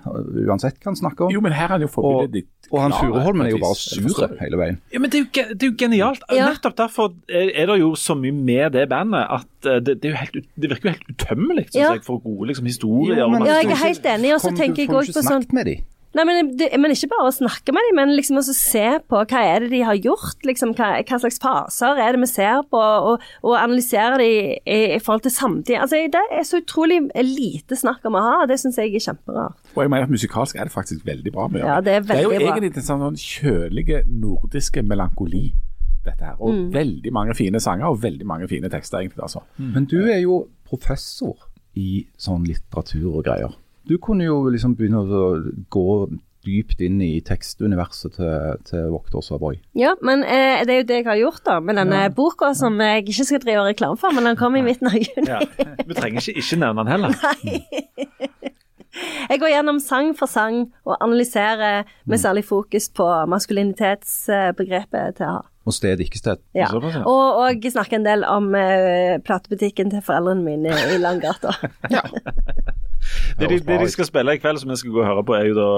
uansett hva han snakker om. Jo, men her er han jo og, forbildet ditt. og han klare, Furuholmen er jo bare. Det sur hele veien. Ja, men det er, jo, det er jo genialt. Ja. Nettopp derfor er, er det jo så mye med det bandet at eh, det, det, er jo helt, det virker jo helt utømmelig, Ja. jeg, for gode liksom, historier. Jo, men- Ja, jeg er helt enig, og så tenker du jeg får ikke på sånn snakket med de. Nei, men, det, men ikke bare å snakke med dem, men liksom også se på hva er det de har gjort, liksom, hva, hva slags faser er det vi ser på, og, og analysere dem i, i forhold til samtid. Altså, det er så utrolig lite snakk om å ha, og det syns jeg er kjemperart. Og jeg mener at musikalsk er det faktisk veldig bra. med å Ja, det er det er jo bra. egentlig en sånn sånn kjølige nordiske melankoli, dette her. Og Mm. veldig mange fine sanger og veldig mange fine tekster, egentlig. altså. Men du er jo professor i sånn litteratur og greier. Du kunne jo liksom begynne å gå dypt inn i tekstuniverset til, til Vokters og Boy. Ja, men eh, det er jo det jeg har gjort da, med denne boka som jeg ikke skal drive reklame for, men den kom i midten av juni. Ja. Vi trenger ikke, ikke nevne den heller. Jeg går gjennom sang for sang og analyserer med særlig fokus på maskulinitetsbegrepet til å ha. Og sted, ikke sted. Ja. Og, og snakker en del om uh, platebutikken til foreldrene mine i Langgata. Det de, det de skal spille i kveld, som vi skal gå og høre på, er jo da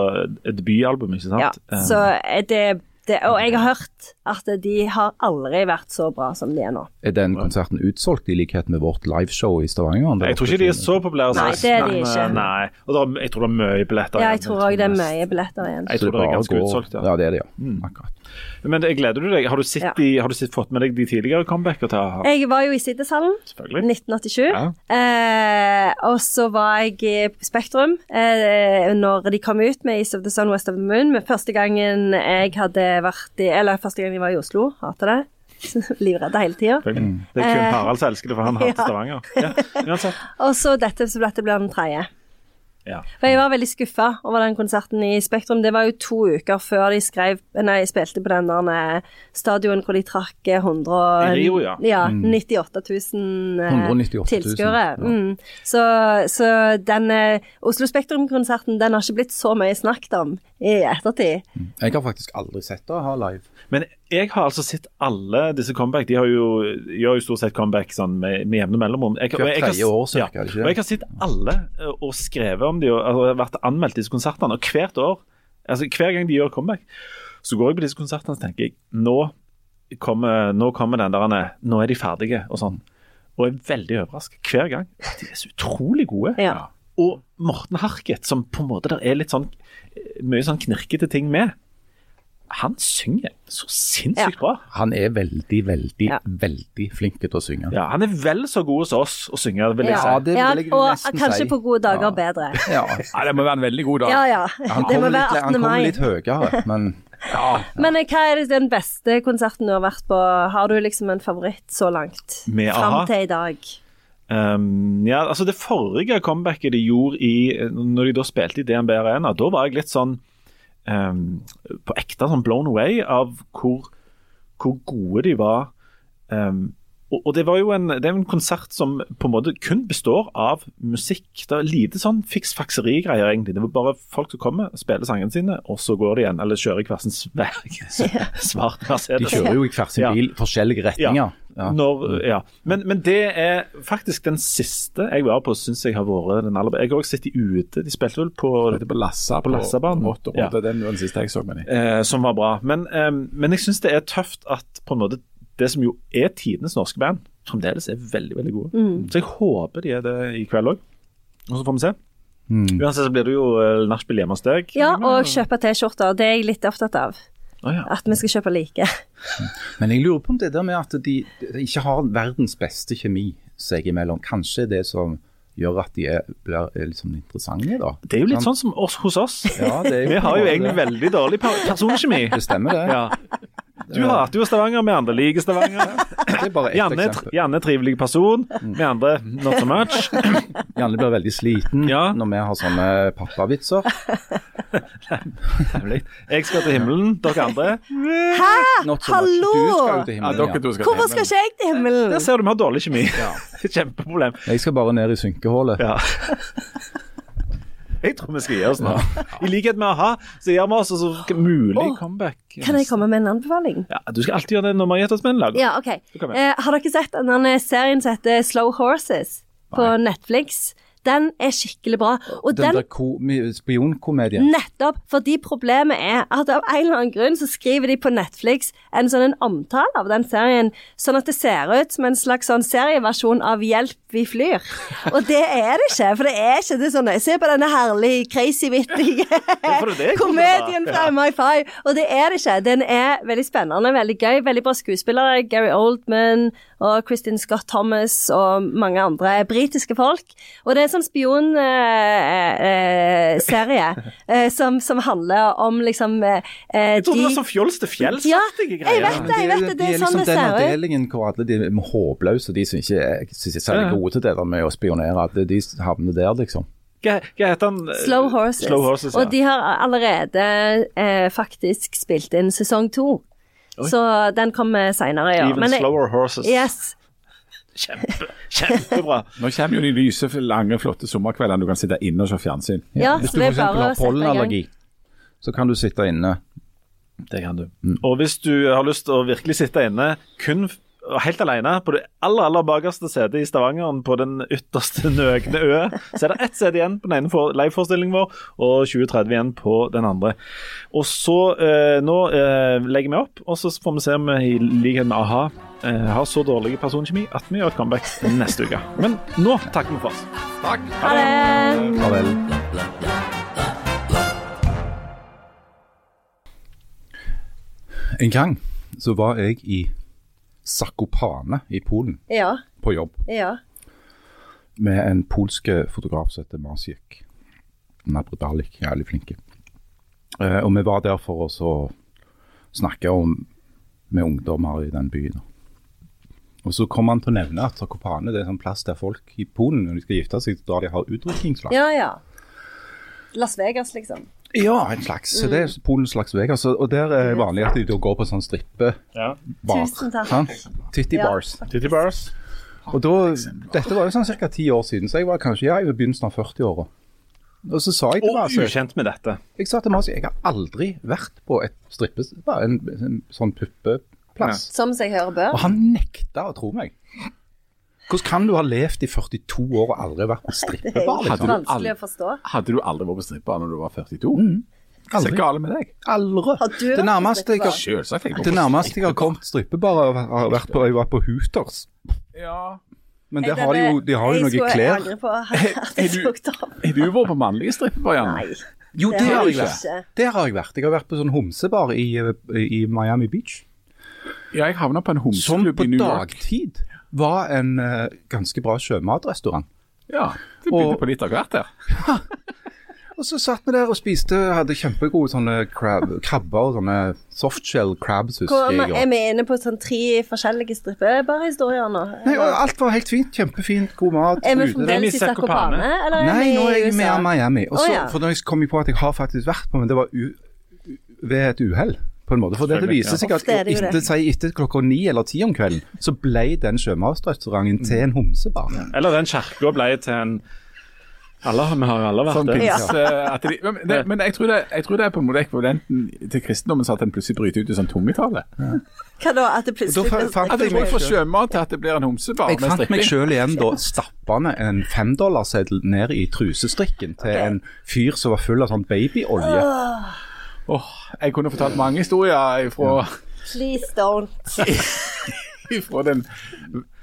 et debutalbum, ikke sant? Ja, Eh, så er det, det Og jeg har hørt at de har aldri vært så bra som de er nå. Er den konserten utsolgt, i likhet med vårt liveshow i Stavanger? jeg tror ikke de er så populære. Nei, det er de ikke. eh, Nei, og er, jeg tror det er mye billetter. igjen. Ja, jeg tror òg det er mye billetter igjen. Jeg tror det er ganske utsolgt, ja. Ja, det er det, ja. Akkurat. Men det, gleder du deg? Har du, sett Ja. de, har du sett, fått med deg de tidligere comebacker til a-ha? Jeg var jo i Siddishallen 1987. Ja. Eh, og så var jeg i Spektrum eh, når de kom ut med East of the Sun, West of the Moon. Men første gangen jeg hadde vært i Eller første gangen jeg var i Oslo. Hater det. Livredd hele tida. Det er kun Eh, Harald som elsker det, for han hater ja. Stavanger. Ja, uansett. Og så dette, så dette blir den tredje. Ja. For jeg var veldig skuffa over den konserten i Spektrum. Det var jo to uker før de skrev Nei, spilte på den der eh, stadion hvor de trakk eh, 100 Rio, ja. ja 98 000 eh, 198 tilskuere. ja. Mm. Så, så den eh, Oslo Spektrum-konserten den har ikke blitt så mye snakket om i ettertid. Jeg har faktisk aldri sett det ha live. Men jeg har altså sett alle disse comeback. De har jo, gjør jo stort sett comeback sånn med, med jevne mellomrom. Jeg, jeg, jeg, jeg år, ja? Og jeg har sett alle eh, og skrevet om de og altså, vært anmeldt disse konsertene. Og hvert år, altså hver gang de gjør comeback, så går jeg på disse konsertene og så tenker jeg nå kommer, nå kommer den der Nå er de ferdige, og sånn. Og jeg er veldig overrasket hver gang. De er så utrolig gode. Ja. Og Morten Harket, som på en måte der er litt sånn eh, mye sånn knirkete ting med, han synger så sinnssykt bra. Han er veldig, veldig, Ja. veldig flink til å synge. Ja, Han er vel så god hos oss å synge, vil jeg Ja, si. det Ja, vil jeg og nesten kanskje si. på gode dager Ja. bedre. Ja. Ja, det må være en veldig god dag. Ja, ja. Han kommer litt, han 18. kommer litt høyere, men ja. Men eh, hva er den beste konserten du har vært på? Har du liksom en favoritt så langt? Med Fram a-ha? til i dag. Um, ja, altså Det forrige comebacket de gjorde i Når de da spilte i DNB Arena, da var jeg litt sånn um, på ekte sånn blown away av hvor, hvor gode de var. Um, Og, det var jo en, det er en konsert som på en måte kun består av musikk. Det er lite sånn fiks-fakseri-greier, egentlig. Det er bare folk som kommer, spiller sangene sine, og så går de igjen. Eller kjører i hver sin svart Mercedes. De kjører jo i hver sin Ja. bil, forskjellige retninger. Ja. Når, ja. Men, men det er faktisk den siste jeg var på, syns jeg har vært den aller. Jeg har også sett de ute. De spilte vel på på Lassa På Lassabanen. Rått og Ja. Den var den siste jeg så med dem. eh, som var bra. Men, eh, men jeg syns det er tøft at på en måte det som jo er tidenes norske band, fremdeles er veldig veldig gode. Så jeg håper de er det i kveld òg. Og så får vi se. Mm. Uansett så blir det jo uh, nachspiel hjemme hos deg. Ja, og kjøpe T-skjorter. Det er jeg litt opptatt av. Oh, ja. At vi skal kjøpe like. Men jeg lurer på om det der med at de, de ikke har verdens beste kjemi seg imellom, kanskje det som gjør at de er, blir er liksom interessante, da? Det er jo litt sånn som oss hos oss. Ja, det er jo Vi har jo egentlig veldig dårlig personkjemi. Det stemmer, det. Ja. Du hater jo Stavanger, vi andre liker Stavanger. Det er bare ett Janne, eksempel. Janne er trivelig person, vi andre not so much. Janne blir veldig sliten Ja. når vi har sånne pappavitser. Nemlig. Jeg skal til himmelen, dere andre. Not so Hallo! much. Du skal jo til Ja, himmelen. dere to skal Hvorfor skal ikke jeg til himmelen? Der ser du vi har dårlig kjemi. Kjempeproblem. Jeg skal bare ned i synkehullet. Ja. Jeg tror vi skal gi oss nå. I likhet med a-ha, så gir vi oss og så mulig Åh, comeback. Kan jeg komme med en anbefaling? Ja, du skal alltid gjøre det når vi har gitt oss med en lag. Ja, OK. Eh, har dere sett denne serien som heter Slow Horses på Netflix? Den er skikkelig bra. Og Den den, der spionkomedien. Nettopp, fordi problemet er at av en eller annen grunn så skriver de på Netflix en sånn en omtale av den serien, sånn at det ser ut som en slags sånn serieversjon av Hjelp, vi flyr. Og det er det ikke, for det er ikke det sånn Se på denne herlige, crazy, vittige komedien fra MI5. Og det er det ikke. Den er veldig spennende, veldig gøy, veldig bra skuespillere. Gary Oldman og Kristin Scott Thomas og mange andre britiske folk. Og det er en sånn spionserie eh, som, som handler om liksom eh, Jeg trodde det var sånn fjols til fjells. Ja, greier. jeg vet det, jeg vet det. Det de er sånn liksom det den ser ut. avdelingen hvor alle de er håpløse, de som ikke er, er særlig gode til det der med å spionere, at de havner der, liksom. Hva, hva heter han? Slow Horses. Slow Horses, ja. Og de har allerede eh, faktisk spilt inn sesong to. Så den kommer seinere ja. Even Men Slower Horses. Yes. Kjempe, kjempebra. Nå kommer jo de lyse, lange, flotte sommerkveldene du kan sitte inne og se fjernsyn. Ja, Hvis så du f.eks. har pollenallergi, så kan du sitte inne. Det kan du. Og hvis du har lyst til å virkelig sitte inne kun helt alene på det aller aller bakerste setet i Stavanger, på den ytterste nøgne ø, så er det ett sete igjen på den ene for- liveforestillingen vår, og 2030 igjen på den andre. Og så eh, Nå eh, legger vi opp, og så får vi se om vi i likhet med a-ha eh, har så dårlig personkjemi at vi gjør et comeback neste uke. Men nå takker vi for oss. Takk. Ha det. Farvel. En gang så var jeg i Zakopane i Polen Ja. på jobb Ja. med en polsk fotograf som heter Masiek Nabrodalik. Jævlig flinke. Eh, og vi var der for å snakke om med ungdommer i den byen. Og så kom han til å nevne at Zakopane det er en sånn plass der folk i Polen, når de skal gifte seg, da de har utdrikningslag. ja, ja. Las Vegas, liksom. Ja, en slags. Det er Polens slags Vegas. Og og der er det vanlig at de da går på sånn strippebar. Ja. Tusen takk. Sant? Titty Ja. bars. Titty Bars. Og da, Dette var jo sånn ca. ti år siden, så jeg var kanskje ja, i begynnelsen av 40-åra. Og så sa jeg til Og ukjent med dette. Jeg sa til Masi jeg har aldri vært på et strippebar, en, en sånn puppeplass. Som seg hører bør. Og han nekta å tro meg. Hvordan kan du ha levd i 42 år og aldri vært på strippebar? Hadde Liksom? du Vanskelig aldri- å forstå. Hadde du aldri vært på strippebar når du var 42? Hva er Aldri. gale med deg? Aldri. Har du Det nærmeste jeg? Selvsagt. jeg det nærmeste jeg har kommet strippebar, har vært på, jeg var på Hooters. Ja. Men der har de jo, de har jo noe klær. på. Har du vært på mannlige strippebar, Janne? Nei. Jo, Det det har jeg vært. Der har jeg vært. Jeg har vært på sånn homsebar i, i Miami Beach. Ja, jeg havna på en Som homseklubb i New York. dagtid var en uh, ganske bra sjømatrestaurant. Ja, det begynte Og- på litt av hvert der. Og så satt vi der og spiste, hadde kjempegode sånne krab, krabber, sånne softshell crabs, Hvor, husker jeg. er vi inne på sånn tre forskjellige strippebarhistorier nå? nei, og alt var helt fint. Kjempefint, god mat. Er vi fremdeles i Sarkopane? eller er Nei, nå er jeg med Miami. Og så, Å, ja. For da kom jeg på at jeg har faktisk vært på, men det var ved et uhell. På en måte, for det viser seg at jo etter, si, etter klokka ni eller ti om kvelden, så ble den sjømatrestauranten til en homsebar. Eller den kirka ble til en alle, Vi har jo alle vært Sånn det. at de, men, det, men jeg, tror det, jeg tror det er på en måte ekvivalenten til kristendommen, så at den plutselig bryter ut i sånn tungetale. Hva da? At det plutselig Da blir fant At det jeg går fra sjømat til at det blir en homsebar Jeg med fant meg sjøl igjen da stappende en femdollarseddel ned i trusestrikken til en fyr som var full av sånn babyolje. Åh, jeg kunne fortalt mange historier ifra Please don't. ifra den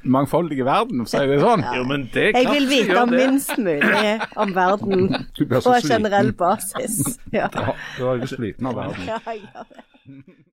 mangfoldige verden, for å si det sånn. Jo, men det er Jeg vil vite om det. minst mulig om verden på sliten. generell basis. Ja. Ja, du er jo sliten av verden. Ja, jeg gjør det.